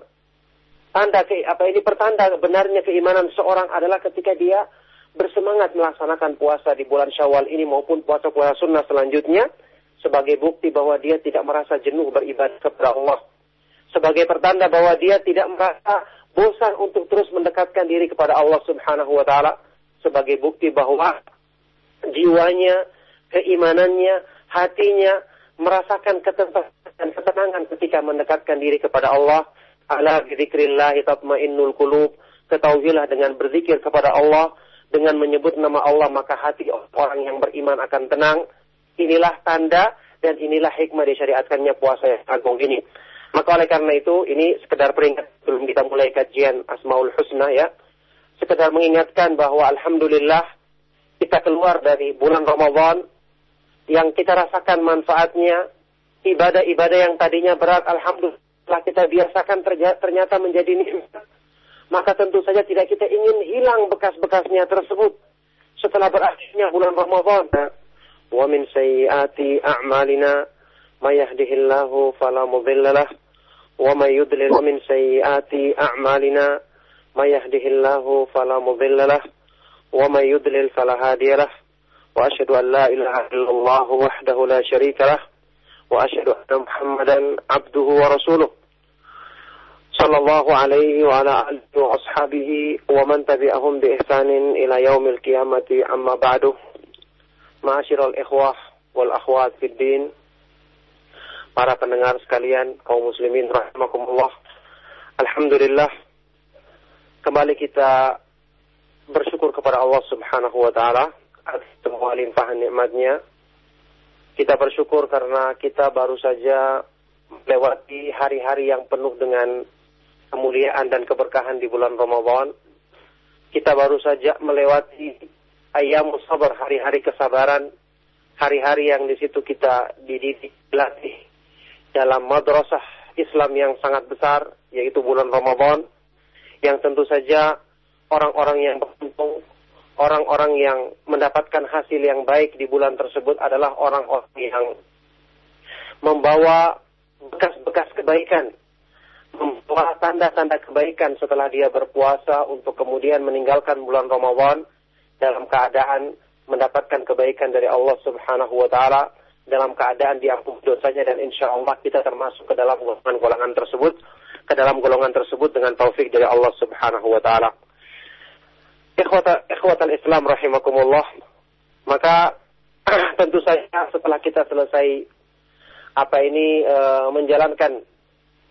tanda ke, apa ini pertanda benarnya keimanan seorang adalah ketika dia bersemangat melaksanakan puasa di bulan Syawal ini maupun puasa-puasa sunnah selanjutnya sebagai bukti bahwa dia tidak merasa jenuh beribadah kepada Allah. Sebagai pertanda bahwa dia tidak merasa bosan untuk terus mendekatkan diri kepada Allah Subhanahu wa taala sebagai bukti bahwa jiwanya, keimanannya, hatinya merasakan ketenangan ketenangan ketika mendekatkan diri kepada Allah. Ala bidzikrillah tatmainnul qulub. Ketahuilah dengan berzikir kepada Allah, dengan menyebut nama Allah maka hati orang yang beriman akan tenang. Inilah tanda dan inilah hikmah disyariatkannya puasa yang agung ini. Maka oleh karena itu ini sekedar peringat sebelum kita mulai kajian Asmaul Husna ya. Sekedar mengingatkan bahwa alhamdulillah kita keluar dari bulan Ramadan yang kita rasakan manfaatnya ibadah-ibadah yang tadinya berat alhamdulillah kita biasakan ternyata menjadi nikmat maka tentu saja tidak kita ingin hilang bekas-bekasnya tersebut setelah berakhirnya bulan Ramadan. Wa min sayyiati a'malina may yahdihillahu fala mudhillalah wa may yudlil min sayyiati a'malina may yahdihillahu fala mudhillalah wa may yudlil fala hadiyalah wa asyhadu an la ilaha illallah wahdahu la syarika lah wa asyhadu anna Muhammadan abduhu wa rasuluh صلى الله عليه وعلى آله وأصحابه ومن تبعهم بإحسان إلى يوم القيامة أما بعد معاشر الإخوة والأخوات في الدين para pendengar sekalian kaum muslimin rahimakumullah Alhamdulillah kembali kita bersyukur kepada Allah Subhanahu wa taala atas semua limpahan nikmatnya kita bersyukur karena kita baru saja melewati hari-hari yang penuh dengan kemuliaan dan keberkahan di bulan Ramadan. Kita baru saja melewati ayam sabar, hari-hari kesabaran, hari-hari yang di situ kita dididik, dilatih dalam madrasah Islam yang sangat besar, yaitu bulan Ramadan, yang tentu saja orang-orang yang beruntung, orang-orang yang mendapatkan hasil yang baik di bulan tersebut adalah orang-orang yang membawa bekas-bekas kebaikan membawa tanda-tanda kebaikan setelah dia berpuasa untuk kemudian meninggalkan bulan Ramadan dalam keadaan mendapatkan kebaikan dari Allah Subhanahu wa taala dalam keadaan diampuni dosanya dan insya Allah kita termasuk ke dalam golongan-golongan tersebut ke dalam golongan tersebut dengan taufik dari Allah Subhanahu wa taala. Ikhwata Islam rahimakumullah. Maka tentu saja setelah kita selesai apa ini uh, menjalankan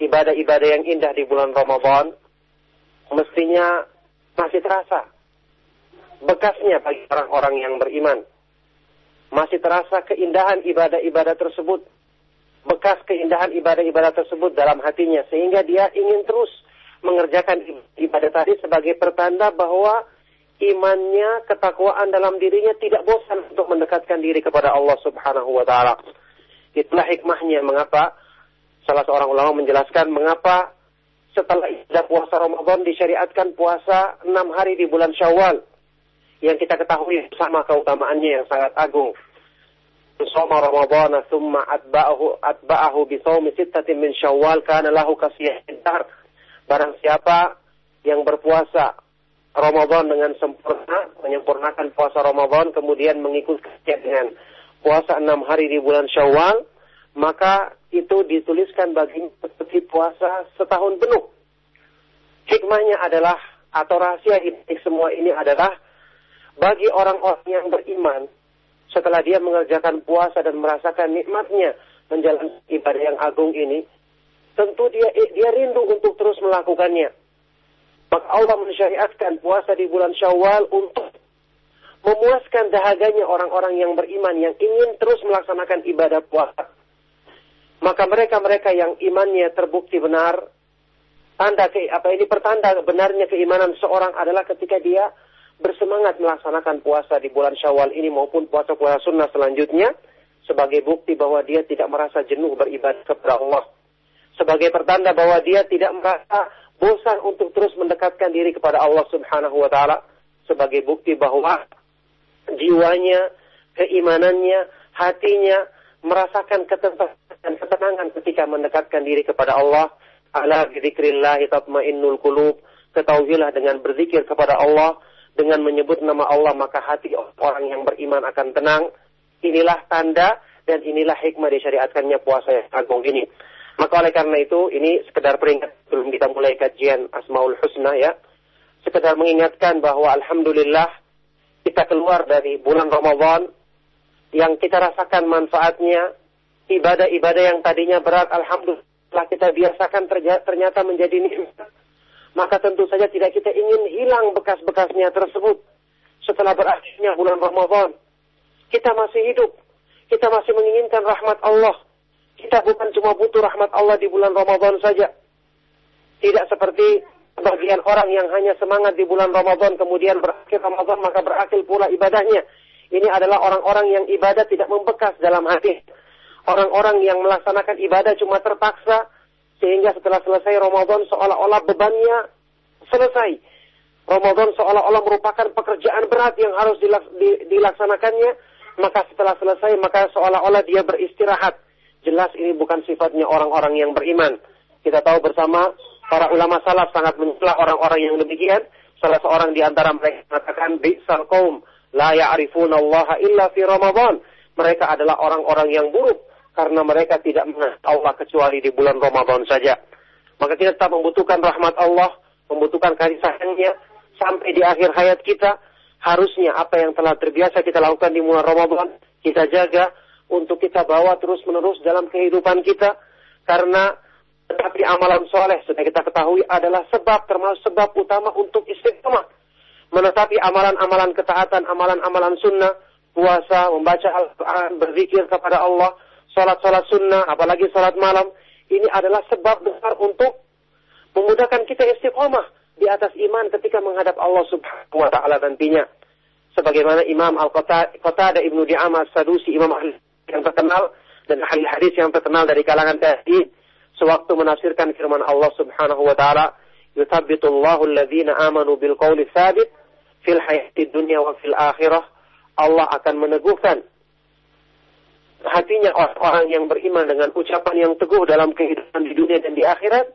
ibadah-ibadah yang indah di bulan Ramadan mestinya masih terasa bekasnya bagi orang-orang yang beriman. Masih terasa keindahan ibadah-ibadah tersebut, bekas keindahan ibadah-ibadah tersebut dalam hatinya sehingga dia ingin terus mengerjakan ibadah tadi sebagai pertanda bahwa imannya, ketakwaan dalam dirinya tidak bosan untuk mendekatkan diri kepada Allah Subhanahu wa taala. Itulah hikmahnya mengapa Salah seorang ulama menjelaskan mengapa setelah ibadah puasa Ramadan disyariatkan puasa enam hari di bulan Syawal yang kita ketahui sama keutamaannya yang sangat agung. Soma Ramadan thumma atba'ahu atba'ahu bi shaumi sittatin min Syawal kana lahu kasiyahidar. Barang siapa yang berpuasa Ramadan dengan sempurna, menyempurnakan puasa Ramadan kemudian mengikuti dengan puasa enam hari di bulan Syawal, maka itu dituliskan baginya seperti puasa setahun penuh. Hikmahnya adalah atau rahasia hidup semua ini adalah bagi orang-orang yang beriman setelah dia mengerjakan puasa dan merasakan nikmatnya menjalankan ibadah yang agung ini, tentu dia dia rindu untuk terus melakukannya. Maka Allah mensyariatkan puasa di bulan Syawal untuk memuaskan dahaganya orang-orang yang beriman yang ingin terus melaksanakan ibadah puasa maka mereka-mereka yang imannya terbukti benar, tanda ke, apa ini pertanda benarnya keimanan seorang adalah ketika dia bersemangat melaksanakan puasa di bulan Syawal ini maupun puasa-puasa sunnah selanjutnya sebagai bukti bahwa dia tidak merasa jenuh beribadah kepada Allah. Sebagai pertanda bahwa dia tidak merasa bosan untuk terus mendekatkan diri kepada Allah Subhanahu wa taala sebagai bukti bahwa jiwanya, keimanannya, hatinya merasakan ketenangan dan ketenangan ketika mendekatkan diri kepada Allah. Ala bidzikrillah tatmainnul qulub. Ketahuilah dengan berzikir kepada Allah, dengan menyebut nama Allah maka hati orang yang beriman akan tenang. Inilah tanda dan inilah hikmah disyariatkannya puasa yang agung ini. Maka oleh karena itu ini sekedar peringat sebelum kita mulai kajian Asmaul Husna ya. Sekedar mengingatkan bahwa alhamdulillah kita keluar dari bulan Ramadan yang kita rasakan manfaatnya, ibadah-ibadah yang tadinya berat, alhamdulillah kita biasakan ternyata menjadi nikmat. Maka tentu saja tidak kita ingin hilang bekas-bekasnya tersebut setelah berakhirnya bulan Ramadan. Kita masih hidup, kita masih menginginkan rahmat Allah. Kita bukan cuma butuh rahmat Allah di bulan Ramadan saja. Tidak seperti sebagian orang yang hanya semangat di bulan Ramadan kemudian berakhir Ramadan maka berakhir pula ibadahnya. Ini adalah orang-orang yang ibadah tidak membekas dalam hati. Orang-orang yang melaksanakan ibadah cuma terpaksa sehingga setelah selesai Ramadan seolah-olah bebannya selesai. Ramadan seolah-olah merupakan pekerjaan berat yang harus dilaksanakannya, maka setelah selesai maka seolah-olah dia beristirahat. Jelas ini bukan sifatnya orang-orang yang beriman. Kita tahu bersama para ulama salaf sangat mencela orang-orang yang demikian. Salah seorang di antara mereka mengatakan bi'sal qaum La ya'rifuna Allah illa fi Ramadan. Mereka adalah orang-orang yang buruk karena mereka tidak mengenal Allah kecuali di bulan Ramadan saja. Maka kita tetap membutuhkan rahmat Allah, membutuhkan kasih sayangnya sampai di akhir hayat kita. Harusnya apa yang telah terbiasa kita lakukan di bulan Ramadan, kita jaga untuk kita bawa terus-menerus dalam kehidupan kita. Karena tetapi amalan soleh sudah kita ketahui adalah sebab termasuk sebab utama untuk istiqomah menetapi amalan-amalan ketaatan, amalan-amalan sunnah, puasa, membaca Al-Quran, berzikir kepada Allah, sholat-sholat sunnah, apalagi sholat malam, ini adalah sebab besar untuk memudahkan kita istiqomah di atas iman ketika menghadap Allah Subhanahu wa taala nantinya. Sebagaimana Imam Al-Qatada Ibnu Di'amah Sadusi, Imam ahli yang terkenal dan ahli hadis yang terkenal dari kalangan tabi'in sewaktu menafsirkan firman Allah Subhanahu wa taala yuthabbitu Allahu alladhina amanu bil qawli thabit fil hayati dunya wa fil akhirah. Allah akan meneguhkan hatinya orang-orang yang beriman dengan ucapan yang teguh dalam kehidupan di dunia dan di akhirat.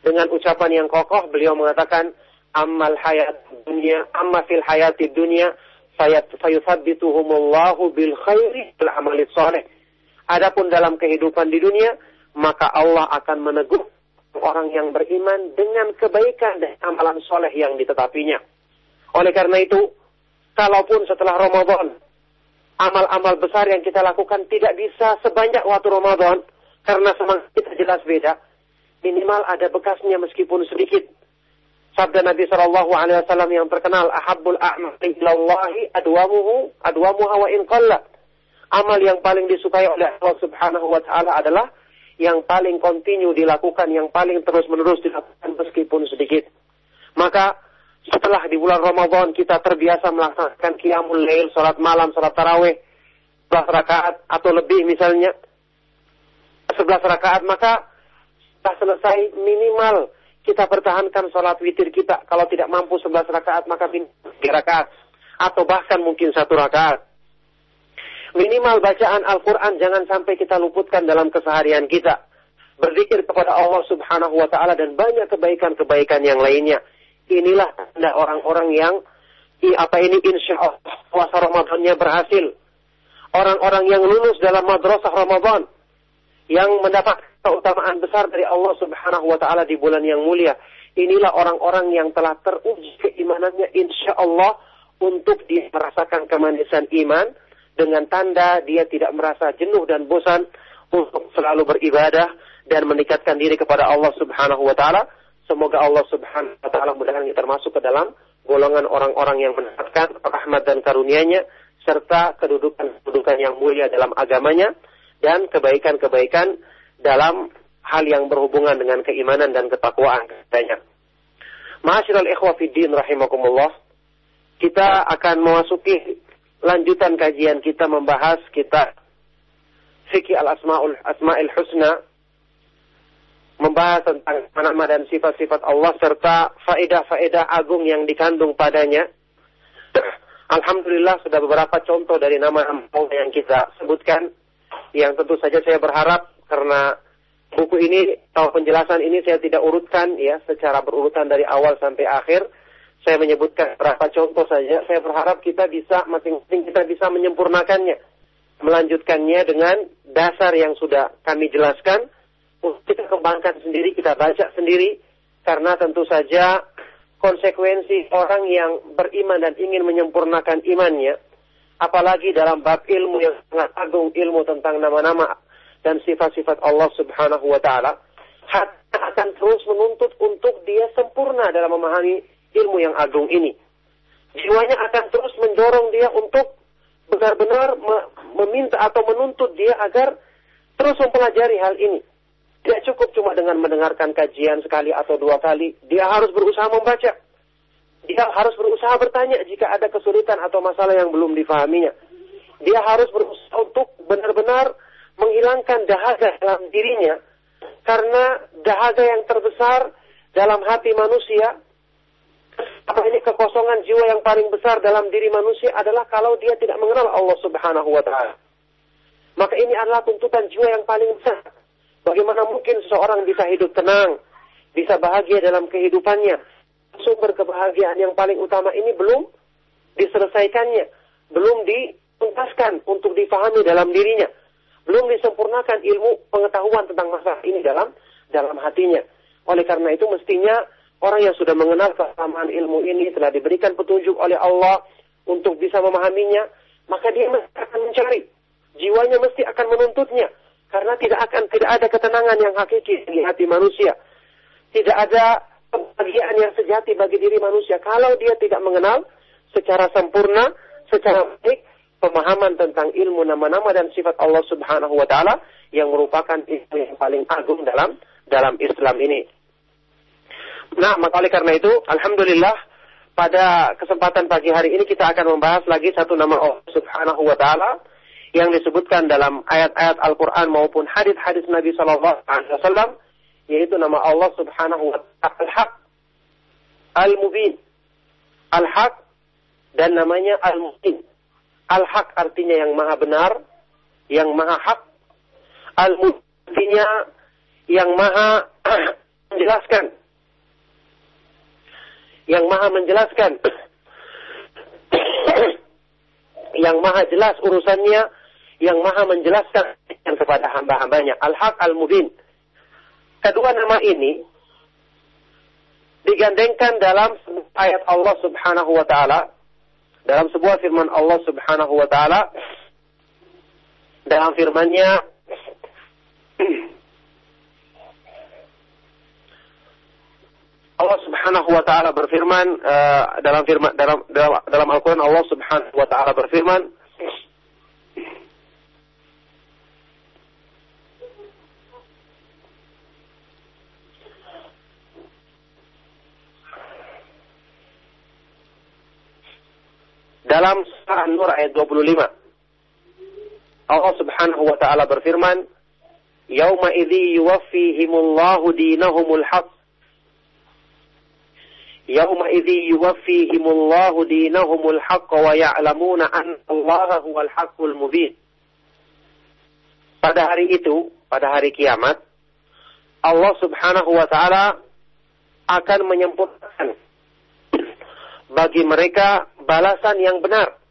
Dengan ucapan yang kokoh, beliau mengatakan, Ammal hayat dunia, amma fil hayati dunia, fayuthabbituhumullahu bil khairi bil amali soleh. Adapun dalam kehidupan di dunia, maka Allah akan meneguh orang yang beriman dengan kebaikan dan amalan soleh yang ditetapinya. Oleh karena itu, kalaupun setelah Ramadan, amal-amal besar yang kita lakukan tidak bisa sebanyak waktu Ramadan, karena semangat kita jelas beda, minimal ada bekasnya meskipun sedikit. Sabda Nabi Shallallahu Alaihi Wasallam yang terkenal, ahabul a'mali ilallahi adwamuhu adwamuha wa in Amal yang paling disukai oleh Allah Subhanahu Wa Taala adalah yang paling kontinu dilakukan, yang paling terus-menerus dilakukan meskipun sedikit. Maka setelah di bulan Ramadan kita terbiasa melaksanakan qiyamul lail, salat malam, salat tarawih, 11 rakaat atau lebih misalnya, 11 rakaat, maka setelah selesai minimal kita pertahankan salat witir kita. Kalau tidak mampu 11 rakaat, maka 3 rakaat. Atau bahkan mungkin satu rakaat. Minimal bacaan Al-Quran jangan sampai kita luputkan dalam keseharian kita. Berzikir kepada Allah subhanahu wa ta'ala dan banyak kebaikan-kebaikan yang lainnya. Inilah orang-orang yang apa ini insya Allah puasa Ramadannya berhasil. Orang-orang yang lulus dalam madrasah Ramadan. Yang mendapat keutamaan besar dari Allah subhanahu wa ta'ala di bulan yang mulia. Inilah orang-orang yang telah teruji keimanannya insya Allah untuk dia merasakan kemanisan iman dengan tanda dia tidak merasa jenuh dan bosan untuk selalu beribadah dan meningkatkan diri kepada Allah Subhanahu wa taala. Semoga Allah Subhanahu wa taala mudah-mudahan kita termasuk ke dalam golongan orang-orang yang mendapatkan rahmat dan karunia-Nya serta kedudukan-kedudukan yang mulia dalam agamanya dan kebaikan-kebaikan dalam hal yang berhubungan dengan keimanan dan ketakwaan katanya. Ma'asyiral ikhwa fiddin rahimakumullah. Kita akan memasuki lanjutan kajian kita membahas kita fikih al-asmaul asmaul husna membahas tentang nama dan sifat-sifat Allah serta faedah-faedah agung yang dikandung padanya. Alhamdulillah sudah beberapa contoh dari nama-nama yang kita sebutkan yang tentu saja saya berharap karena buku ini atau penjelasan ini saya tidak urutkan ya secara berurutan dari awal sampai akhir saya menyebutkan beberapa contoh saja. Saya berharap kita bisa masing-masing kita bisa menyempurnakannya, melanjutkannya dengan dasar yang sudah kami jelaskan. Kita kembangkan sendiri, kita baca sendiri, karena tentu saja konsekuensi orang yang beriman dan ingin menyempurnakan imannya, apalagi dalam bab ilmu yang sangat agung, ilmu tentang nama-nama dan sifat-sifat Allah Subhanahu wa taala, akan terus menuntut untuk dia sempurna dalam memahami ilmu yang agung ini. Jiwanya akan terus mendorong dia untuk benar-benar meminta atau menuntut dia agar terus mempelajari hal ini. Tidak cukup cuma dengan mendengarkan kajian sekali atau dua kali. Dia harus berusaha membaca. Dia harus berusaha bertanya jika ada kesulitan atau masalah yang belum difahaminya. Dia harus berusaha untuk benar-benar menghilangkan dahaga dalam dirinya. Karena dahaga yang terbesar dalam hati manusia, apa ini kekosongan jiwa yang paling besar dalam diri manusia adalah kalau dia tidak mengenal Allah Subhanahu wa taala. Maka ini adalah tuntutan jiwa yang paling besar Bagaimana mungkin seseorang bisa hidup tenang, bisa bahagia dalam kehidupannya? Sumber kebahagiaan yang paling utama ini belum diselesaikannya, belum dituntaskan untuk difahami dalam dirinya, belum disempurnakan ilmu pengetahuan tentang masalah ini dalam dalam hatinya. Oleh karena itu mestinya orang yang sudah mengenal kesamaan ilmu ini telah diberikan petunjuk oleh Allah untuk bisa memahaminya, maka dia mesti akan mencari. Jiwanya mesti akan menuntutnya karena tidak akan tidak ada ketenangan yang hakiki di hati manusia. Tidak ada kebahagiaan yang sejati bagi diri manusia. Kalau dia tidak mengenal secara sempurna, secara baik pemahaman tentang ilmu nama-nama dan sifat Allah Subhanahu wa taala yang merupakan ilmu yang paling agung dalam dalam Islam ini. Nah, maka oleh karena itu, alhamdulillah pada kesempatan pagi hari ini kita akan membahas lagi satu nama Allah Subhanahu wa taala yang disebutkan dalam ayat-ayat Al-Quran maupun hadis-hadis Nabi Shallallahu Alaihi Wasallam, yaitu nama Allah Subhanahu Wa Taala. Al-Haq, Al-Mubin, Al-Haq dan namanya Al-Mubin. Al-Haq artinya yang maha benar, yang maha hak. Al-Mubin artinya yang maha menjelaskan. Yang maha menjelaskan. yang maha jelas urusannya yang maha menjelaskan kepada hamba-hambanya. Al-Haq Al-Mubin. Kedua nama ini digandengkan dalam ayat Allah Subhanahu wa taala dalam sebuah firman Allah Subhanahu wa taala dalam firman-Nya Allah Subhanahu wa taala berfirman uh, dalam firman dalam dalam, dalam Al-Qur'an Allah Subhanahu wa taala berfirman Dalam surah An-Nur ayat 25. Allah Subhanahu wa taala berfirman, "Yauma idzi yuwaffihimullahu dinahumul haqq." Yauma idzi yuwaffihimullahu dinahumul haqq wa ya'lamuna anna Allah huwal haqqul mubin. Pada hari itu, pada hari kiamat, Allah Subhanahu wa taala akan menyempurnakan bagi mereka balasan yang benar.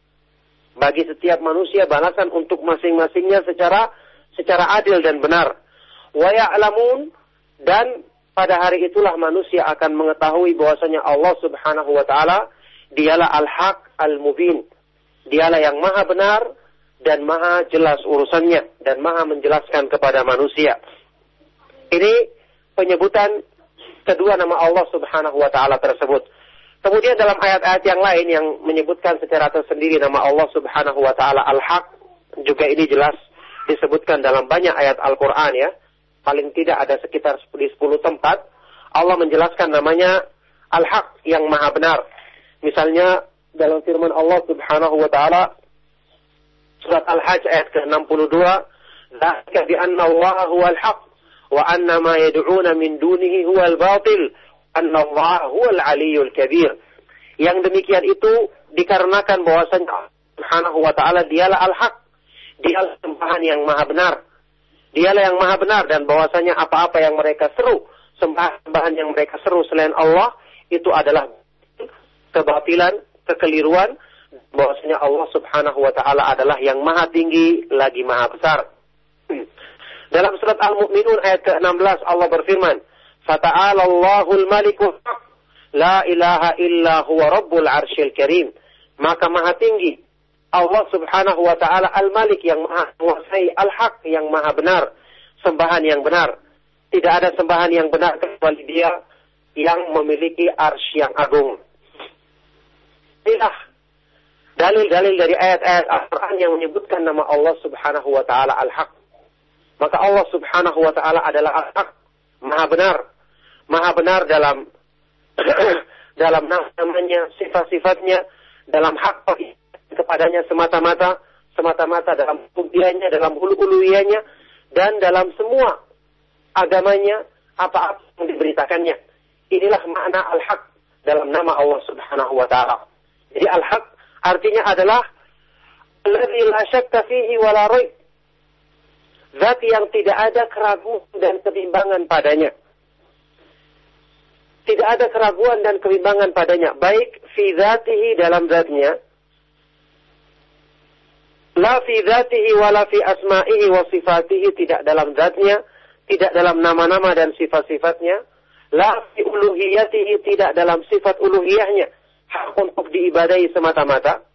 Bagi setiap manusia balasan untuk masing-masingnya secara secara adil dan benar. Wa ya'lamun dan pada hari itulah manusia akan mengetahui bahwasanya Allah Subhanahu wa taala dialah al-haq al-mubin. Dialah yang maha benar dan maha jelas urusannya dan maha menjelaskan kepada manusia. Ini penyebutan kedua nama Allah Subhanahu wa taala tersebut. Kemudian dalam ayat-ayat yang lain yang menyebutkan secara tersendiri nama Allah Subhanahu wa taala Al-Haq juga ini jelas disebutkan dalam banyak ayat Al-Qur'an ya. Paling tidak ada sekitar di 10 tempat Allah menjelaskan namanya Al-Haq yang Maha benar. Misalnya dalam firman Allah Subhanahu wa taala surat Al-Hajj ayat ke-62, "Dzalika bi anna Allah huwal haq wa anna ma yad'una min dunihi huwal batil." Aliyul kabir. Yang demikian itu dikarenakan bahwasanya Subhanahu wa taala dialah al-haq. Dialah sembahan yang maha benar. Dialah yang maha benar dan bahwasanya apa-apa yang mereka seru, sembahan yang mereka seru selain Allah itu adalah kebatilan, kekeliruan bahwasanya Allah Subhanahu wa taala adalah yang maha tinggi lagi maha besar. Dalam surat Al-Mu'minun ayat ke-16 Allah berfirman, Fata'ala Allahul Malikul La ilaha illa huwa rabbul arsyil karim. Maka maha tinggi Allah subhanahu wa ta'ala al-malik yang maha menguasai al-haq yang maha benar. Sembahan yang benar. Tidak ada sembahan yang benar kecuali dia yang memiliki arsy yang agung. Inilah dalil-dalil dari ayat-ayat Al-Quran yang menyebutkan nama Allah subhanahu wa ta'ala al-haq. Maka Allah subhanahu wa ta'ala adalah al-haq. Maha benar. Maha benar dalam dalam namanya, sifat-sifatnya, dalam hak kepadanya semata-mata, semata-mata dalam kudiannya, dalam hulu-huluianya, dan dalam semua agamanya, apa-apa yang diberitakannya. Inilah makna al-haq dalam nama Allah subhanahu wa ta'ala. Jadi al-haq artinya adalah Alladhi la syakka fihi Zat yang tidak ada keraguan dan kebimbangan padanya. Tidak ada keraguan dan kebimbangan padanya, baik fi dzatihi dalam zatnya, la fi dzatihi wala fi asma'ihi wa sifatihi tidak dalam zatnya, tidak dalam nama-nama dan sifat-sifatnya, la fi uluhiyatihi tidak dalam sifat uluhiyahnya, hak untuk diibadahi semata-mata.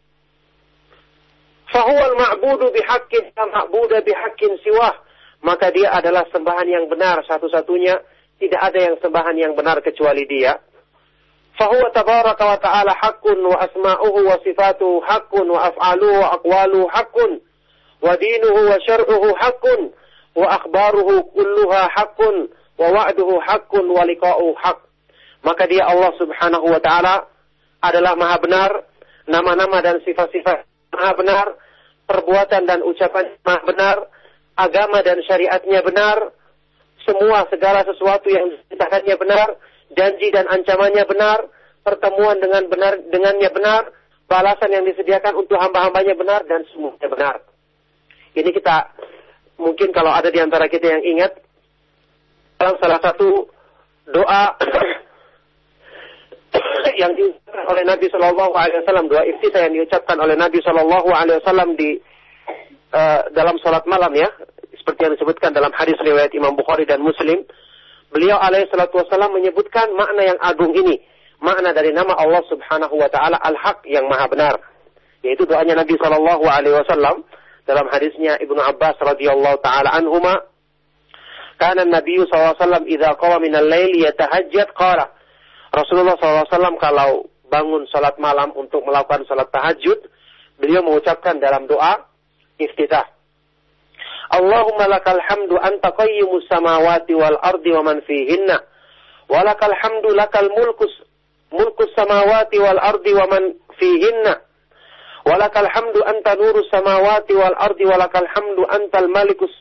Fahuwal ma'budu bihaqqin la ma'buda bihaqqin siwah. Maka dia adalah sembahan yang benar satu-satunya tidak ada yang sembahan yang benar kecuali dia. Fahuwa tabaraka wa ta'ala haqqun wa asma'uhu wa sifatuhu haqqun wa af'aluhu wa aqwaluhu haqqun wa dinuhu wa syar'uhu haqqun wa akhbaruhu kulluha haqqun wa wa'duhu haqqun wa liqa'uhu haqq. Maka dia Allah Subhanahu wa taala adalah maha benar, nama-nama dan sifat-sifat maha benar, perbuatan dan ucapan benar, agama dan syariatnya benar, semua segala sesuatu yang diceritakannya benar, janji dan ancamannya benar, pertemuan dengan benar dengannya benar, balasan yang disediakan untuk hamba-hambanya benar dan semuanya benar. Ini kita mungkin kalau ada di antara kita yang ingat dalam salah satu doa yang diucapkan oleh Nabi Shallallahu Alaihi Wasallam doa iftitah yang diucapkan oleh Nabi Shallallahu Alaihi Wasallam di uh, dalam sholat malam ya seperti yang disebutkan dalam hadis riwayat Imam Bukhari dan Muslim, beliau alaihi wasallam menyebutkan makna yang agung ini, makna dari nama Allah Subhanahu wa taala Al-Haq yang Maha benar. Yaitu doanya Nabi sallallahu alaihi wasallam dalam hadisnya Ibnu Abbas radhiyallahu taala anhuma, "Kana Nabi sallallahu alaihi wasallam idza qama min al-lail yatahajjad qala" Rasulullah SAW kalau bangun salat malam untuk melakukan salat tahajud, beliau mengucapkan dalam doa iftitah. Allahumma lakal hamdu anta qayyimus samawati wal ardi wa man fihinna. Wa lakal hamdu lakal mulkus mulkus samawati wal ardi wa man fihinna. Wa lakal hamdu anta nurus samawati wal ardi wa lakal hamdu antal malikus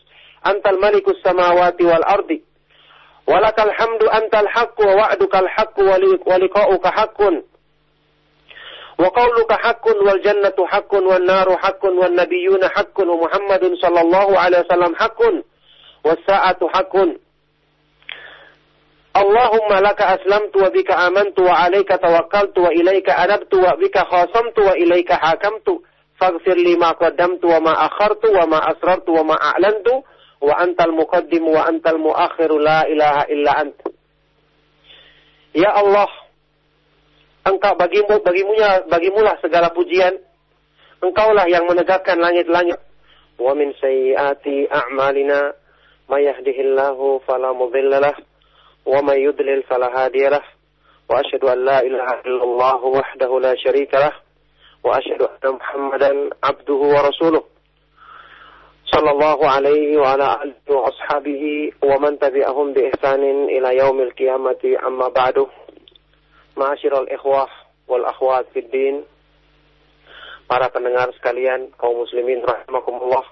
antal malikus samawati wal ardi. Walakal hamdu antal haqqu wa wa'dukal haqqu wa liqa'uka haqqun. Wa qawluka haqqun wal jannatu haqqun wan naru haqqun wan nabiyyuna haqqun wa Muhammadun sallallahu alaihi wasallam haqqun was sa'atu haqqun. Allahumma laka aslamtu wa bika amantu wa alayka tawakkaltu wa ilayka anabtu wa bika khasamtu wa ilayka hakamtu. Faghfir li ma qaddamtu wa ma akhartu wa ma asrartu wa ma a'lantu wa antal muqaddim wa antal muakhir la ilaha illa ant. Ya Allah, engkau bagimu bagimunya bagimulah segala pujian. Engkaulah yang menegakkan langit-langit. Wa min sayyiati a'malina may yahdihillahu fala mudhillalah wa may yudlil fala hadiyalah. Wa asyhadu an la ilaha illallah wahdahu la syarikalah wa asyhadu anna Muhammadan abduhu wa rasuluh alihi wa ashabihi wa man tabi'ahum bi ihsanin ila yaumil qiyamati amma ba'du Ma'asyiral ikhwah wal akhwat fid din. Para pendengar sekalian, kaum muslimin rahimakumullah.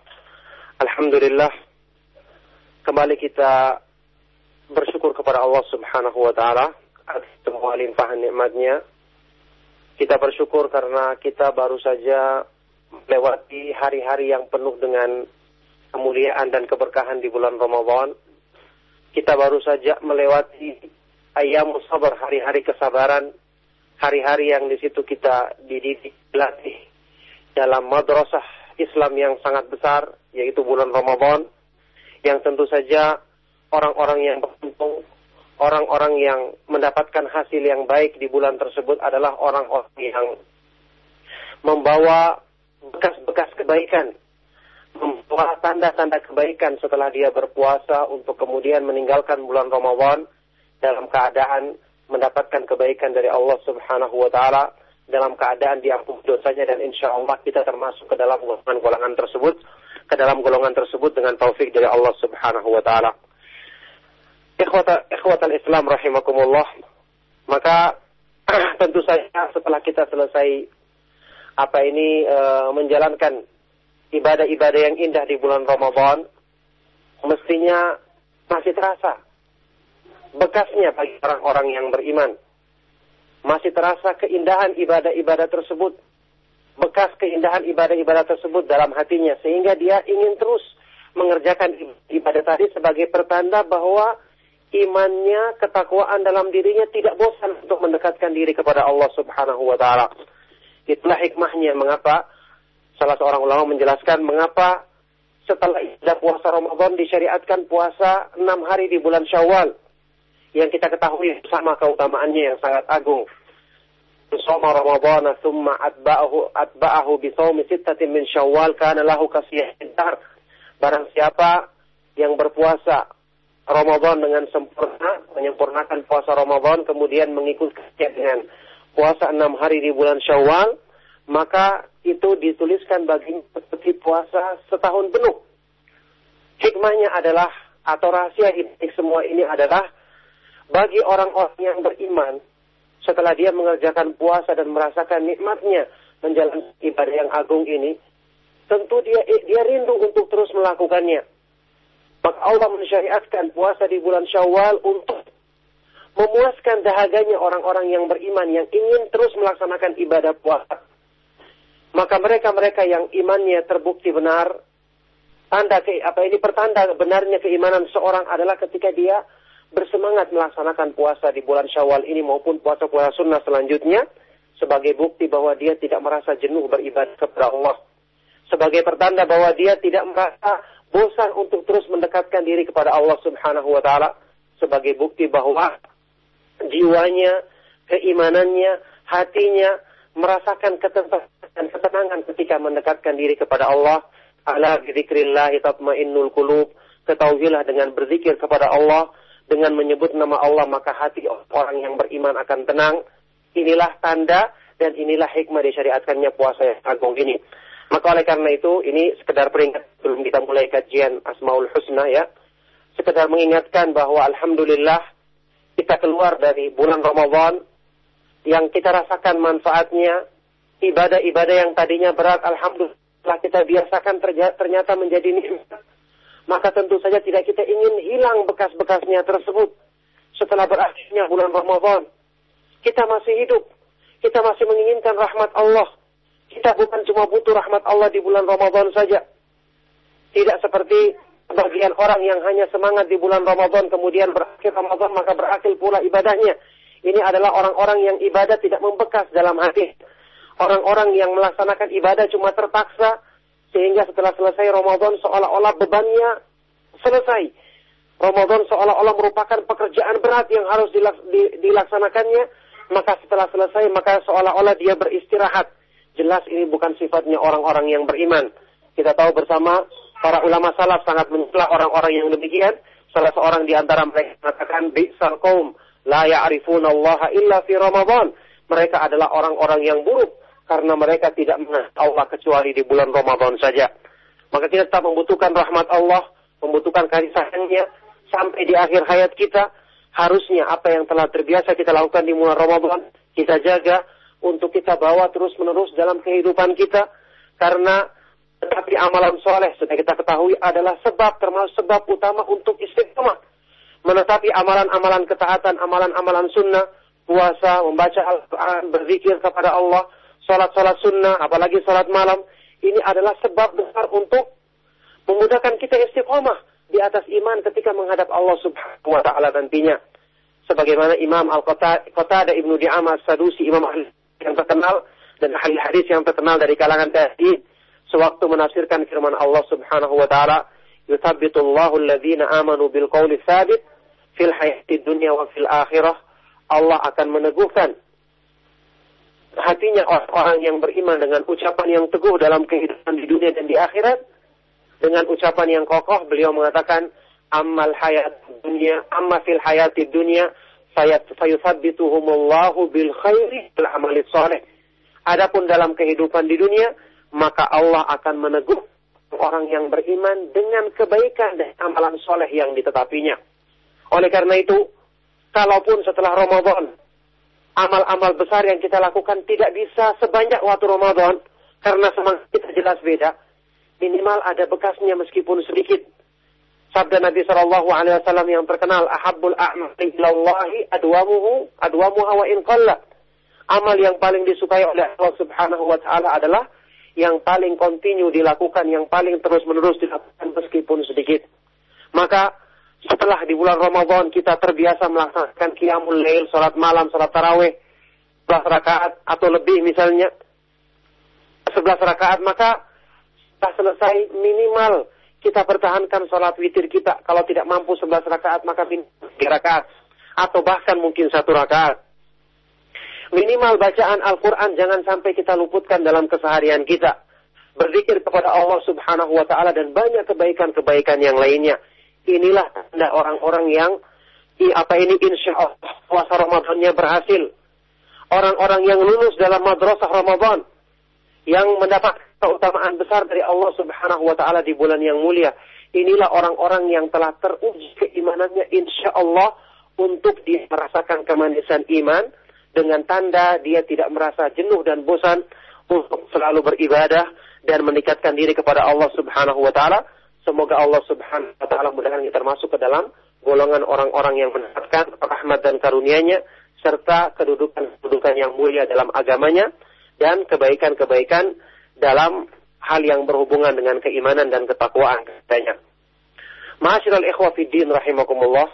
Alhamdulillah kembali kita bersyukur kepada Allah Subhanahu wa taala atas semua limpahan nikmatnya. Kita bersyukur karena kita baru saja melewati hari-hari yang penuh dengan kemuliaan dan keberkahan di bulan Ramadan. Kita baru saja melewati ayam sabar, hari-hari kesabaran, hari-hari yang di situ kita dididik, dilatih dalam madrasah Islam yang sangat besar, yaitu bulan Ramadan, yang tentu saja orang-orang yang beruntung, orang-orang yang mendapatkan hasil yang baik di bulan tersebut adalah orang-orang yang membawa bekas-bekas kebaikan, membawa tanda-tanda kebaikan setelah dia berpuasa untuk kemudian meninggalkan bulan Ramadan dalam keadaan mendapatkan kebaikan dari Allah Subhanahu wa taala dalam keadaan diampuni dosanya dan insya Allah kita termasuk ke dalam golongan-golongan tersebut ke dalam golongan tersebut dengan taufik dari Allah Subhanahu wa taala. Ikhwata Islam rahimakumullah. Maka tentu saja setelah kita selesai apa ini e, menjalankan ibadah-ibadah yang indah di bulan Ramadan, mestinya masih terasa bekasnya bagi orang-orang yang beriman. Masih terasa keindahan ibadah-ibadah tersebut, bekas keindahan ibadah-ibadah tersebut dalam hatinya, sehingga dia ingin terus mengerjakan ibadah tadi sebagai pertanda bahwa imannya, ketakwaan dalam dirinya tidak bosan untuk mendekatkan diri kepada Allah Subhanahu wa taala. Itulah hikmahnya mengapa salah seorang ulama menjelaskan mengapa setelah ibadah puasa Ramadan disyariatkan puasa enam hari di bulan Syawal yang kita ketahui sama keutamaannya yang sangat agung. Soma Ramadan thumma atba'ahu atba'ahu bi sittatin min Syawal kana lahu kasiyah Barang siapa yang berpuasa Ramadan dengan sempurna, menyempurnakan puasa Ramadan, kemudian mengikutinya dengan puasa enam hari di bulan Syawal, maka itu dituliskan baginya seperti puasa setahun penuh. Hikmahnya adalah, atau rahasia semua ini adalah, bagi orang-orang yang beriman, setelah dia mengerjakan puasa dan merasakan nikmatnya menjalankan ibadah yang agung ini, tentu dia dia rindu untuk terus melakukannya. Maka Allah mensyariatkan puasa di bulan Syawal untuk memuaskan dahaganya orang-orang yang beriman yang ingin terus melaksanakan ibadah puasa. Maka mereka-mereka yang imannya terbukti benar, tanda ke, apa ini pertanda benarnya keimanan seorang adalah ketika dia bersemangat melaksanakan puasa di bulan Syawal ini maupun puasa-puasa sunnah selanjutnya sebagai bukti bahwa dia tidak merasa jenuh beribadah kepada Allah. Sebagai pertanda bahwa dia tidak merasa bosan untuk terus mendekatkan diri kepada Allah Subhanahu wa taala sebagai bukti bahwa jiwanya, keimanannya, hatinya merasakan ketenangan, ketenangan ketika mendekatkan diri kepada Allah. Ala dzikrillah tatmainnul qulub. Ketahuilah dengan berzikir kepada Allah, dengan menyebut nama Allah maka hati orang yang beriman akan tenang. Inilah tanda dan inilah hikmah disyariatkannya puasa yang agung ini. Maka oleh karena itu, ini sekedar peringat sebelum kita mulai kajian Asmaul Husna ya. Sekedar mengingatkan bahwa Alhamdulillah kita keluar dari bulan Ramadan yang kita rasakan manfaatnya, ibadah-ibadah yang tadinya berat, Alhamdulillah kita biasakan ternyata menjadi nikmat. Maka tentu saja tidak kita ingin hilang bekas-bekasnya tersebut setelah berakhirnya bulan Ramadan. Kita masih hidup, kita masih menginginkan rahmat Allah kita bukan cuma butuh rahmat Allah di bulan Ramadan saja. Tidak seperti bagian orang yang hanya semangat di bulan Ramadan kemudian berakhir Ramadan maka berakhir pula ibadahnya. Ini adalah orang-orang yang ibadah tidak membekas dalam hati. Orang-orang yang melaksanakan ibadah cuma terpaksa sehingga setelah selesai Ramadan seolah-olah bebannya selesai. Ramadan seolah-olah merupakan pekerjaan berat yang harus dilaksanakannya, maka setelah selesai maka seolah-olah dia beristirahat Jelas ini bukan sifatnya orang-orang yang beriman. Kita tahu bersama para ulama salaf sangat mencela orang-orang yang demikian. Salah seorang di antara mereka mengatakan bi'sal qaum la ya'rifuna Allah illa fi Ramadan. Mereka adalah orang-orang yang buruk karena mereka tidak mengenal Allah kecuali di bulan Ramadan saja. Maka kita tetap membutuhkan rahmat Allah, membutuhkan kasih sayangnya sampai di akhir hayat kita. Harusnya apa yang telah terbiasa kita lakukan di bulan Ramadan, kita jaga, untuk kita bawa terus-menerus dalam kehidupan kita karena tetapi amalan soleh sudah kita ketahui adalah sebab termasuk sebab utama untuk istiqomah menetapi amalan-amalan ketaatan, amalan-amalan sunnah, puasa, membaca Al-Quran, berzikir kepada Allah, sholat-sholat sunnah, apalagi sholat malam, ini adalah sebab besar untuk memudahkan kita istiqomah di atas iman ketika menghadap Allah Subhanahu wa taala nantinya. Sebagaimana Imam Al-Qatada Ibnu Di'amah Sadusi Imam yang terkenal dan ahli hadis yang terkenal dari kalangan tabi'in sewaktu menafsirkan firman Allah Subhanahu wa taala yuthabbitullahu alladhina amanu bil qawli tsabit fil hayati dunia wa fil akhirah Allah akan meneguhkan hatinya orang-orang yang beriman dengan ucapan yang teguh dalam kehidupan di dunia dan di akhirat. Dengan ucapan yang kokoh beliau mengatakan amal hayat dunia amma fil hayati dunia fayuthabbituhumullahu bil khairi bil amali soleh adapun dalam kehidupan di dunia maka Allah akan meneguh orang yang beriman dengan kebaikan dan amalan soleh yang ditetapinya oleh karena itu kalaupun setelah Ramadan amal-amal besar yang kita lakukan tidak bisa sebanyak waktu Ramadan karena semangat kita jelas beda. Minimal ada bekasnya meskipun sedikit. Sabda Nabi Wasallam yang terkenal, ahabul a'mali adwamuhu adwamuha wa in. Amal yang paling disukai oleh Allah Subhanahu wa taala adalah yang paling kontinu dilakukan, yang paling terus-menerus dilakukan meskipun sedikit. Maka setelah di bulan Ramadan kita terbiasa melaksanakan qiyamul lail, salat malam, salat tarawih, 11 rakaat atau lebih misalnya 11 rakaat maka setelah selesai minimal kita pertahankan salat witir kita. Kalau tidak mampu 11 rakaat maka 3 rakaat atau bahkan mungkin satu rakaat. Minimal bacaan Al-Quran jangan sampai kita luputkan dalam keseharian kita. Berzikir kepada Allah subhanahu wa ta'ala dan banyak kebaikan-kebaikan yang lainnya inilah tanda orang-orang yang apa ini insya Allah puasa Ramadannya berhasil. Orang-orang yang lulus dalam madrasah Ramadan yang mendapat keutamaan besar dari Allah Subhanahu wa taala di bulan yang mulia. Inilah orang-orang yang telah teruji keimanannya insya Allah untuk dia merasakan kemanisan iman dengan tanda dia tidak merasa jenuh dan bosan untuk selalu beribadah dan meningkatkan diri kepada Allah Subhanahu wa taala Semoga Allah Subhanahu wa taala mudah-mudahan kita termasuk ke dalam golongan orang-orang yang mendapatkan rahmat dan karunia-Nya serta kedudukan-kedudukan yang mulia dalam agamanya dan kebaikan-kebaikan dalam hal yang berhubungan dengan keimanan dan ketakwaan katanya. Ma'asyiral ikhwa fiddin rahimakumullah.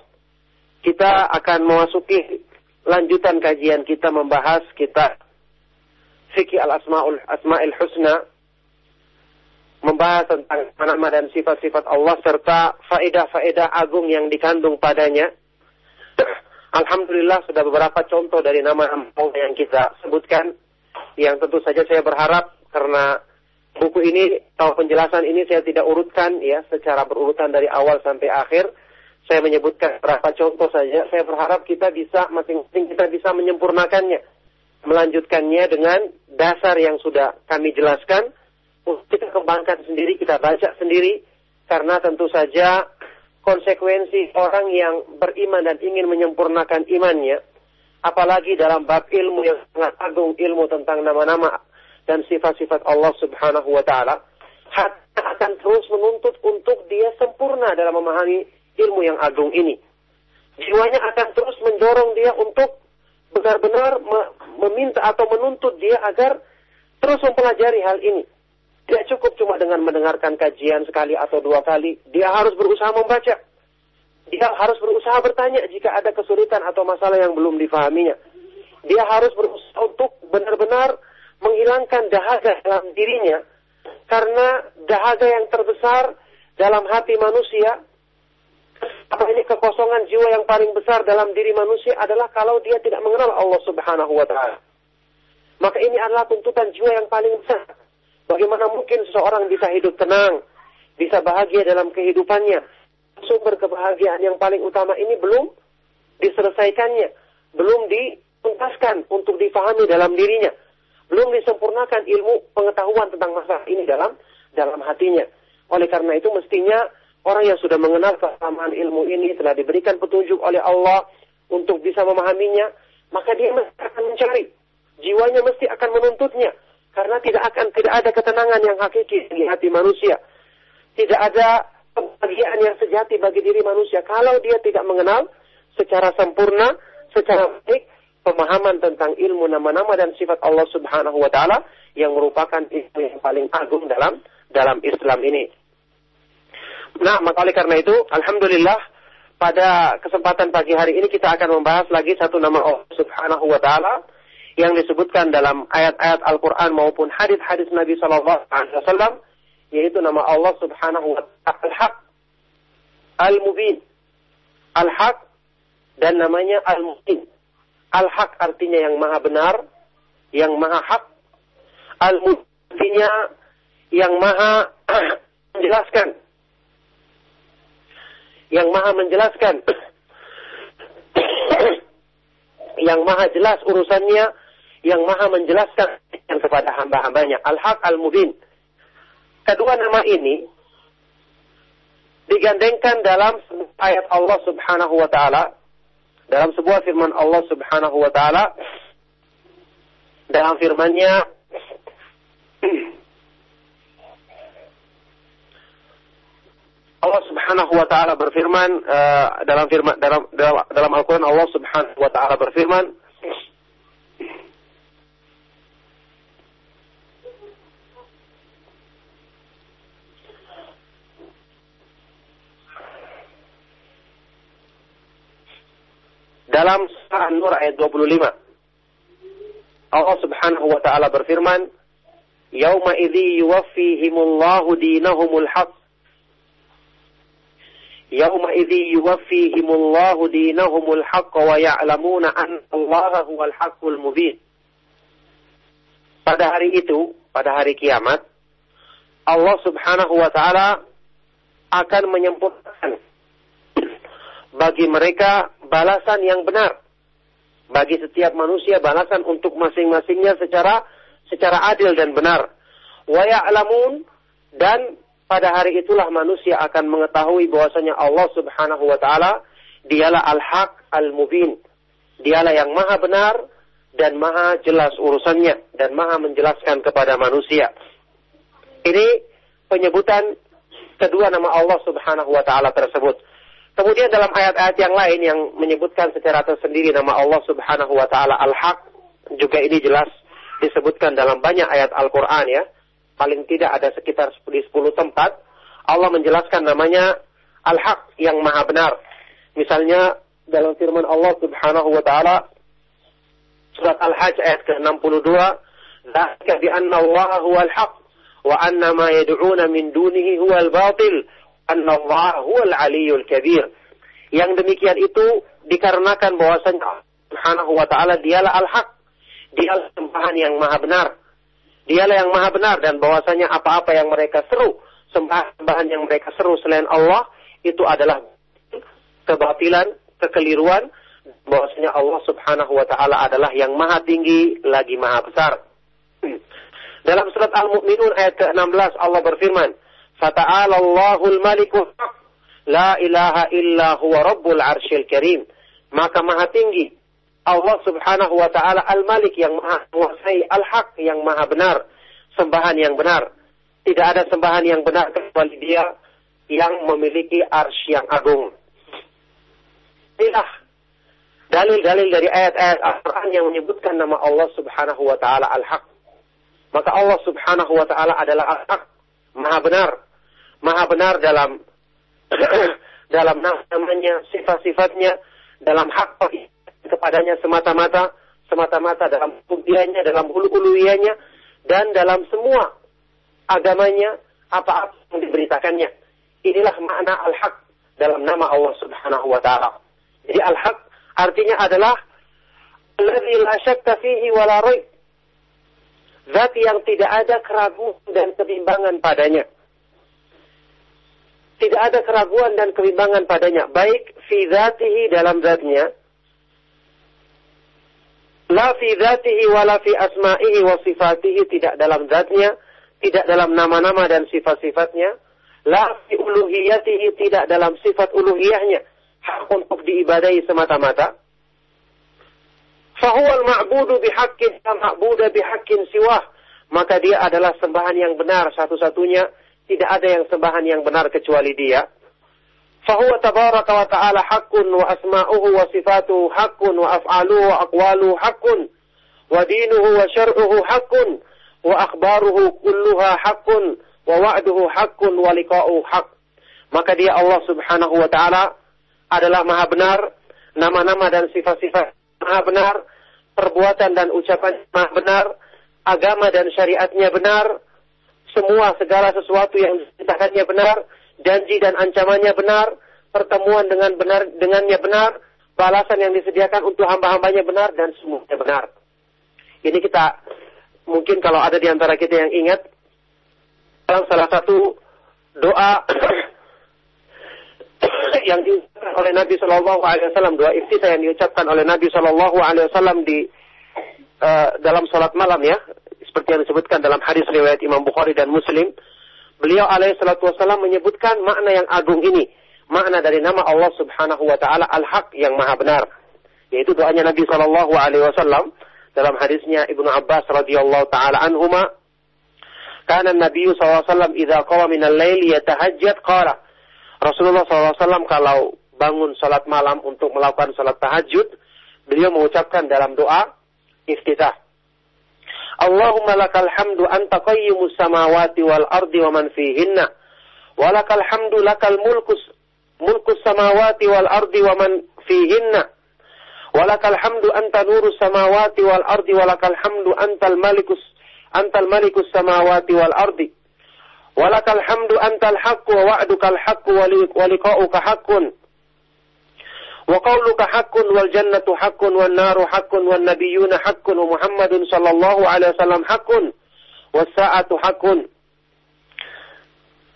Kita akan memasuki lanjutan kajian kita membahas kita fikih al-asmaul asmaul husna membahas tentang nama dan sifat-sifat Allah serta faedah-faedah agung yang dikandung padanya. Alhamdulillah sudah beberapa contoh dari nama Allah yang kita sebutkan yang tentu saja saya berharap karena buku ini atau penjelasan ini saya tidak urutkan ya secara berurutan dari awal sampai akhir. Saya menyebutkan beberapa contoh saja. Saya berharap kita bisa masing-masing kita bisa menyempurnakannya, melanjutkannya dengan dasar yang sudah kami jelaskan kita kembangkan sendiri, kita baca sendiri, karena tentu saja konsekuensi orang yang beriman dan ingin menyempurnakan imannya, apalagi dalam bab ilmu yang sangat agung, ilmu tentang nama-nama dan sifat-sifat Allah Subhanahu wa taala, akan terus menuntut untuk dia sempurna dalam memahami ilmu yang agung ini. Jiwanya akan terus mendorong dia untuk benar-benar meminta atau menuntut dia agar terus mempelajari hal ini. Tidak cukup cuma dengan mendengarkan kajian sekali atau dua kali. Dia harus berusaha membaca. Dia harus berusaha bertanya jika ada kesulitan atau masalah yang belum difahaminya. Dia harus berusaha untuk benar-benar menghilangkan dahaga dalam dirinya. Karena dahaga yang terbesar dalam hati manusia, apa ini kekosongan jiwa yang paling besar dalam diri manusia adalah kalau dia tidak mengenal Allah Subhanahu wa taala. Maka ini adalah tuntutan jiwa yang paling besar Bagaimana mungkin seseorang bisa hidup tenang, bisa bahagia dalam kehidupannya? Sumber kebahagiaan yang paling utama ini belum diselesaikannya, belum dituntaskan untuk difahami dalam dirinya, belum disempurnakan ilmu pengetahuan tentang masalah ini dalam dalam hatinya. Oleh karena itu mestinya orang yang sudah mengenal kesamaan ilmu ini telah diberikan petunjuk oleh Allah untuk bisa memahaminya, maka dia mesti akan mencari. Jiwanya mesti akan menuntutnya karena tidak akan tidak ada ketenangan yang hakiki di hati manusia. Tidak ada kebahagiaan yang sejati bagi diri manusia kalau dia tidak mengenal secara sempurna, secara baik pemahaman tentang ilmu nama-nama dan sifat Allah Subhanahu wa taala yang merupakan ilmu yang paling agung dalam dalam Islam ini. Nah, maka oleh karena itu, alhamdulillah pada kesempatan pagi hari ini kita akan membahas lagi satu nama Allah Subhanahu wa taala yang disebutkan dalam ayat-ayat Al-Quran maupun hadis-hadis Nabi Sallallahu Alaihi Wasallam, yaitu nama Allah Subhanahu wa Taala Al-Haq, Al-Mubin, Al-Haq dan namanya Al-Mubin. Al-Haq artinya yang maha benar, yang maha hak. Al-Mubin artinya yang maha menjelaskan. Yang maha menjelaskan. yang maha jelas urusannya, yang maha menjelaskan kepada hamba-hambanya. Al-Haq Al-Mubin. Kedua nama ini digandengkan dalam ayat Allah Subhanahu wa taala dalam sebuah firman Allah Subhanahu wa taala dalam firman-Nya Allah Subhanahu wa taala berfirman uh, dalam firman dalam dalam, dalam Al-Qur'an Allah Subhanahu wa taala berfirman dalam surah An-Nur ayat 25. Allah Subhanahu wa taala berfirman, "Yauma idzi yuwaffihimullahu dinahumul haqq." Yauma idzi yuwaffihimullahu dinahumul haqq wa ya'lamuna anna Allah huwal haqqul mubin. Pada hari itu, pada hari kiamat, Allah Subhanahu wa taala akan menyempurnakan bagi mereka balasan yang benar. Bagi setiap manusia balasan untuk masing-masingnya secara secara adil dan benar. Wa ya'lamun dan pada hari itulah manusia akan mengetahui bahwasanya Allah Subhanahu wa taala dialah al-haq al-mubin. Dialah yang maha benar dan maha jelas urusannya dan maha menjelaskan kepada manusia. Ini penyebutan kedua nama Allah Subhanahu wa taala tersebut. Kemudian dalam ayat-ayat yang lain yang menyebutkan secara tersendiri nama Allah Subhanahu wa taala Al-Haq juga ini jelas disebutkan dalam banyak ayat Al-Qur'an ya. Paling tidak ada sekitar di 10 tempat Allah menjelaskan namanya Al-Haq yang Maha benar. Misalnya dalam firman Allah Subhanahu wa taala surat Al-Hajj ayat ke-62, "Dzalika bi anna Allah huwal haq wa anna ma yad'una min dunihi huwal batil." Anna Allah huwal aliyul kabir. Yang demikian itu dikarenakan bahwasanya Subhanahu wa taala dialah al-haq. Dialah sembahan yang maha benar. Dialah yang maha benar dan bahwasanya apa-apa yang mereka seru, sembahan yang mereka seru selain Allah itu adalah kebatilan, kekeliruan bahwasanya Allah Subhanahu wa taala adalah yang maha tinggi lagi maha besar. Dalam surat Al-Mu'minun ayat ke-16 Allah berfirman, Fata'ala Allahul Malikul La ilaha illa huwa Rabbul Arshil Karim. Maka maha tinggi Allah subhanahu wa ta'ala al-malik yang maha menguasai al-haq yang maha benar. Sembahan yang benar. Tidak ada sembahan yang benar kecuali dia yang memiliki arsy yang agung. Inilah dalil-dalil dari ayat-ayat Al-Quran yang menyebutkan nama Allah subhanahu wa ta'ala al-haq. Maka Allah subhanahu wa ta'ala adalah al-haq. Maha benar maha benar dalam dalam namanya, sifat-sifatnya, dalam hak kepadanya semata-mata, semata-mata dalam kubiannya, dalam ulu-uluianya, dan dalam semua agamanya, apa-apa yang diberitakannya. Inilah makna al-haq dalam nama Allah subhanahu wa ta'ala. Jadi al-haq artinya adalah Alladhi la syakka fihi wa la Zat yang tidak ada keraguan dan kebimbangan padanya tidak ada keraguan dan kebimbangan padanya, baik fi dalam zatnya, la fi dzatihi wala fi asma'ihi wa sifatihi. Tidak dalam zatnya, tidak dalam nama-nama dan sifat-sifatnya, la fi uluhiyatihi. Tidak dalam sifat uluhiyahnya, hak untuk diibadahi semata-mata. Fahuwal ma'budu bihaqqin ma'buda bihaqqin siwah. Maka dia adalah sembahan yang benar satu-satunya tidak ada yang sembahan yang benar kecuali dia. Fahuwa tabaraka wa ta'ala haqqun wa asma'uhu wa sifatuhu haqqun wa af'aluhu wa aqwaluhu haqqun wa dinuhu wa syar'uhu haqqun wa akhbaruhu kulluha haqqun wa wa'duhu haqqun wa liqa'uhu haqq. Maka dia Allah Subhanahu wa taala adalah Maha benar, nama-nama dan sifat-sifat Maha benar, perbuatan dan ucapan Maha benar, agama dan syariatnya benar, semua segala sesuatu yang diceritakannya benar, janji dan ancamannya benar, pertemuan dengan benar dengannya benar, balasan yang disediakan untuk hamba-hambanya benar dan semuanya benar. Ini kita mungkin kalau ada di antara kita yang ingat dalam salah satu doa yang diucapkan oleh Nabi Shallallahu Alaihi Wasallam doa iftitah yang diucapkan oleh Nabi Shallallahu Alaihi Wasallam di uh, dalam sholat malam ya seperti yang disebutkan dalam hadis riwayat Imam Bukhari dan Muslim beliau alaihi salatu wasallam menyebutkan makna yang agung ini. Makna dari nama Allah Subhanahu wa taala Al-Haq yang Maha benar. Yaitu doanya Nabi Shallallahu alaihi wasallam dalam hadisnya Ibnu Abbas radhiyallahu taala anhuma kana Nabi sallallahu alaihi wasallam idza qama min al-lail yatahajjad qala. Rasulullah SAW kalau bangun salat malam untuk melakukan salat tahajud, beliau mengucapkan dalam doa iftitah. Allahumma lakal hamdu anta qayyimus samawati wal ardi wa man fihinna. Wa lakal hamdu lakal mulkus mulkus samawati wal ardi wa man fihinna. Walakal hamdu anta nurus samawati wal ardi walakal hamdu antal malikus antal malikus samawati wal ardi. Walakal hamdu antal haqqu Wa qauluka haqqun wal jannatu haqqun wan naru haqqun wan nabiyyuna haqqun wa Muhammadun sallallahu alaihi wasallam haqqun was sa'atu haqqun.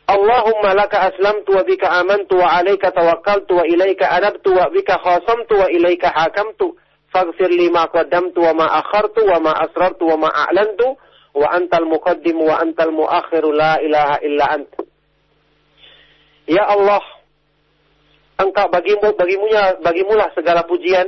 Allahumma laka aslamtu wa bika amantu wa alayka tawakkaltu wa ilayka anabtu wa bika khasamtu wa hakamtu. Faghfir li ma qaddamtu wa ma akhartu wa ma asrartu wa ma a'lantu wa antal wa antal muakhiru la ilaha illa. Ya Allah, Engkau bagimu bagimunya bagimulah segala pujian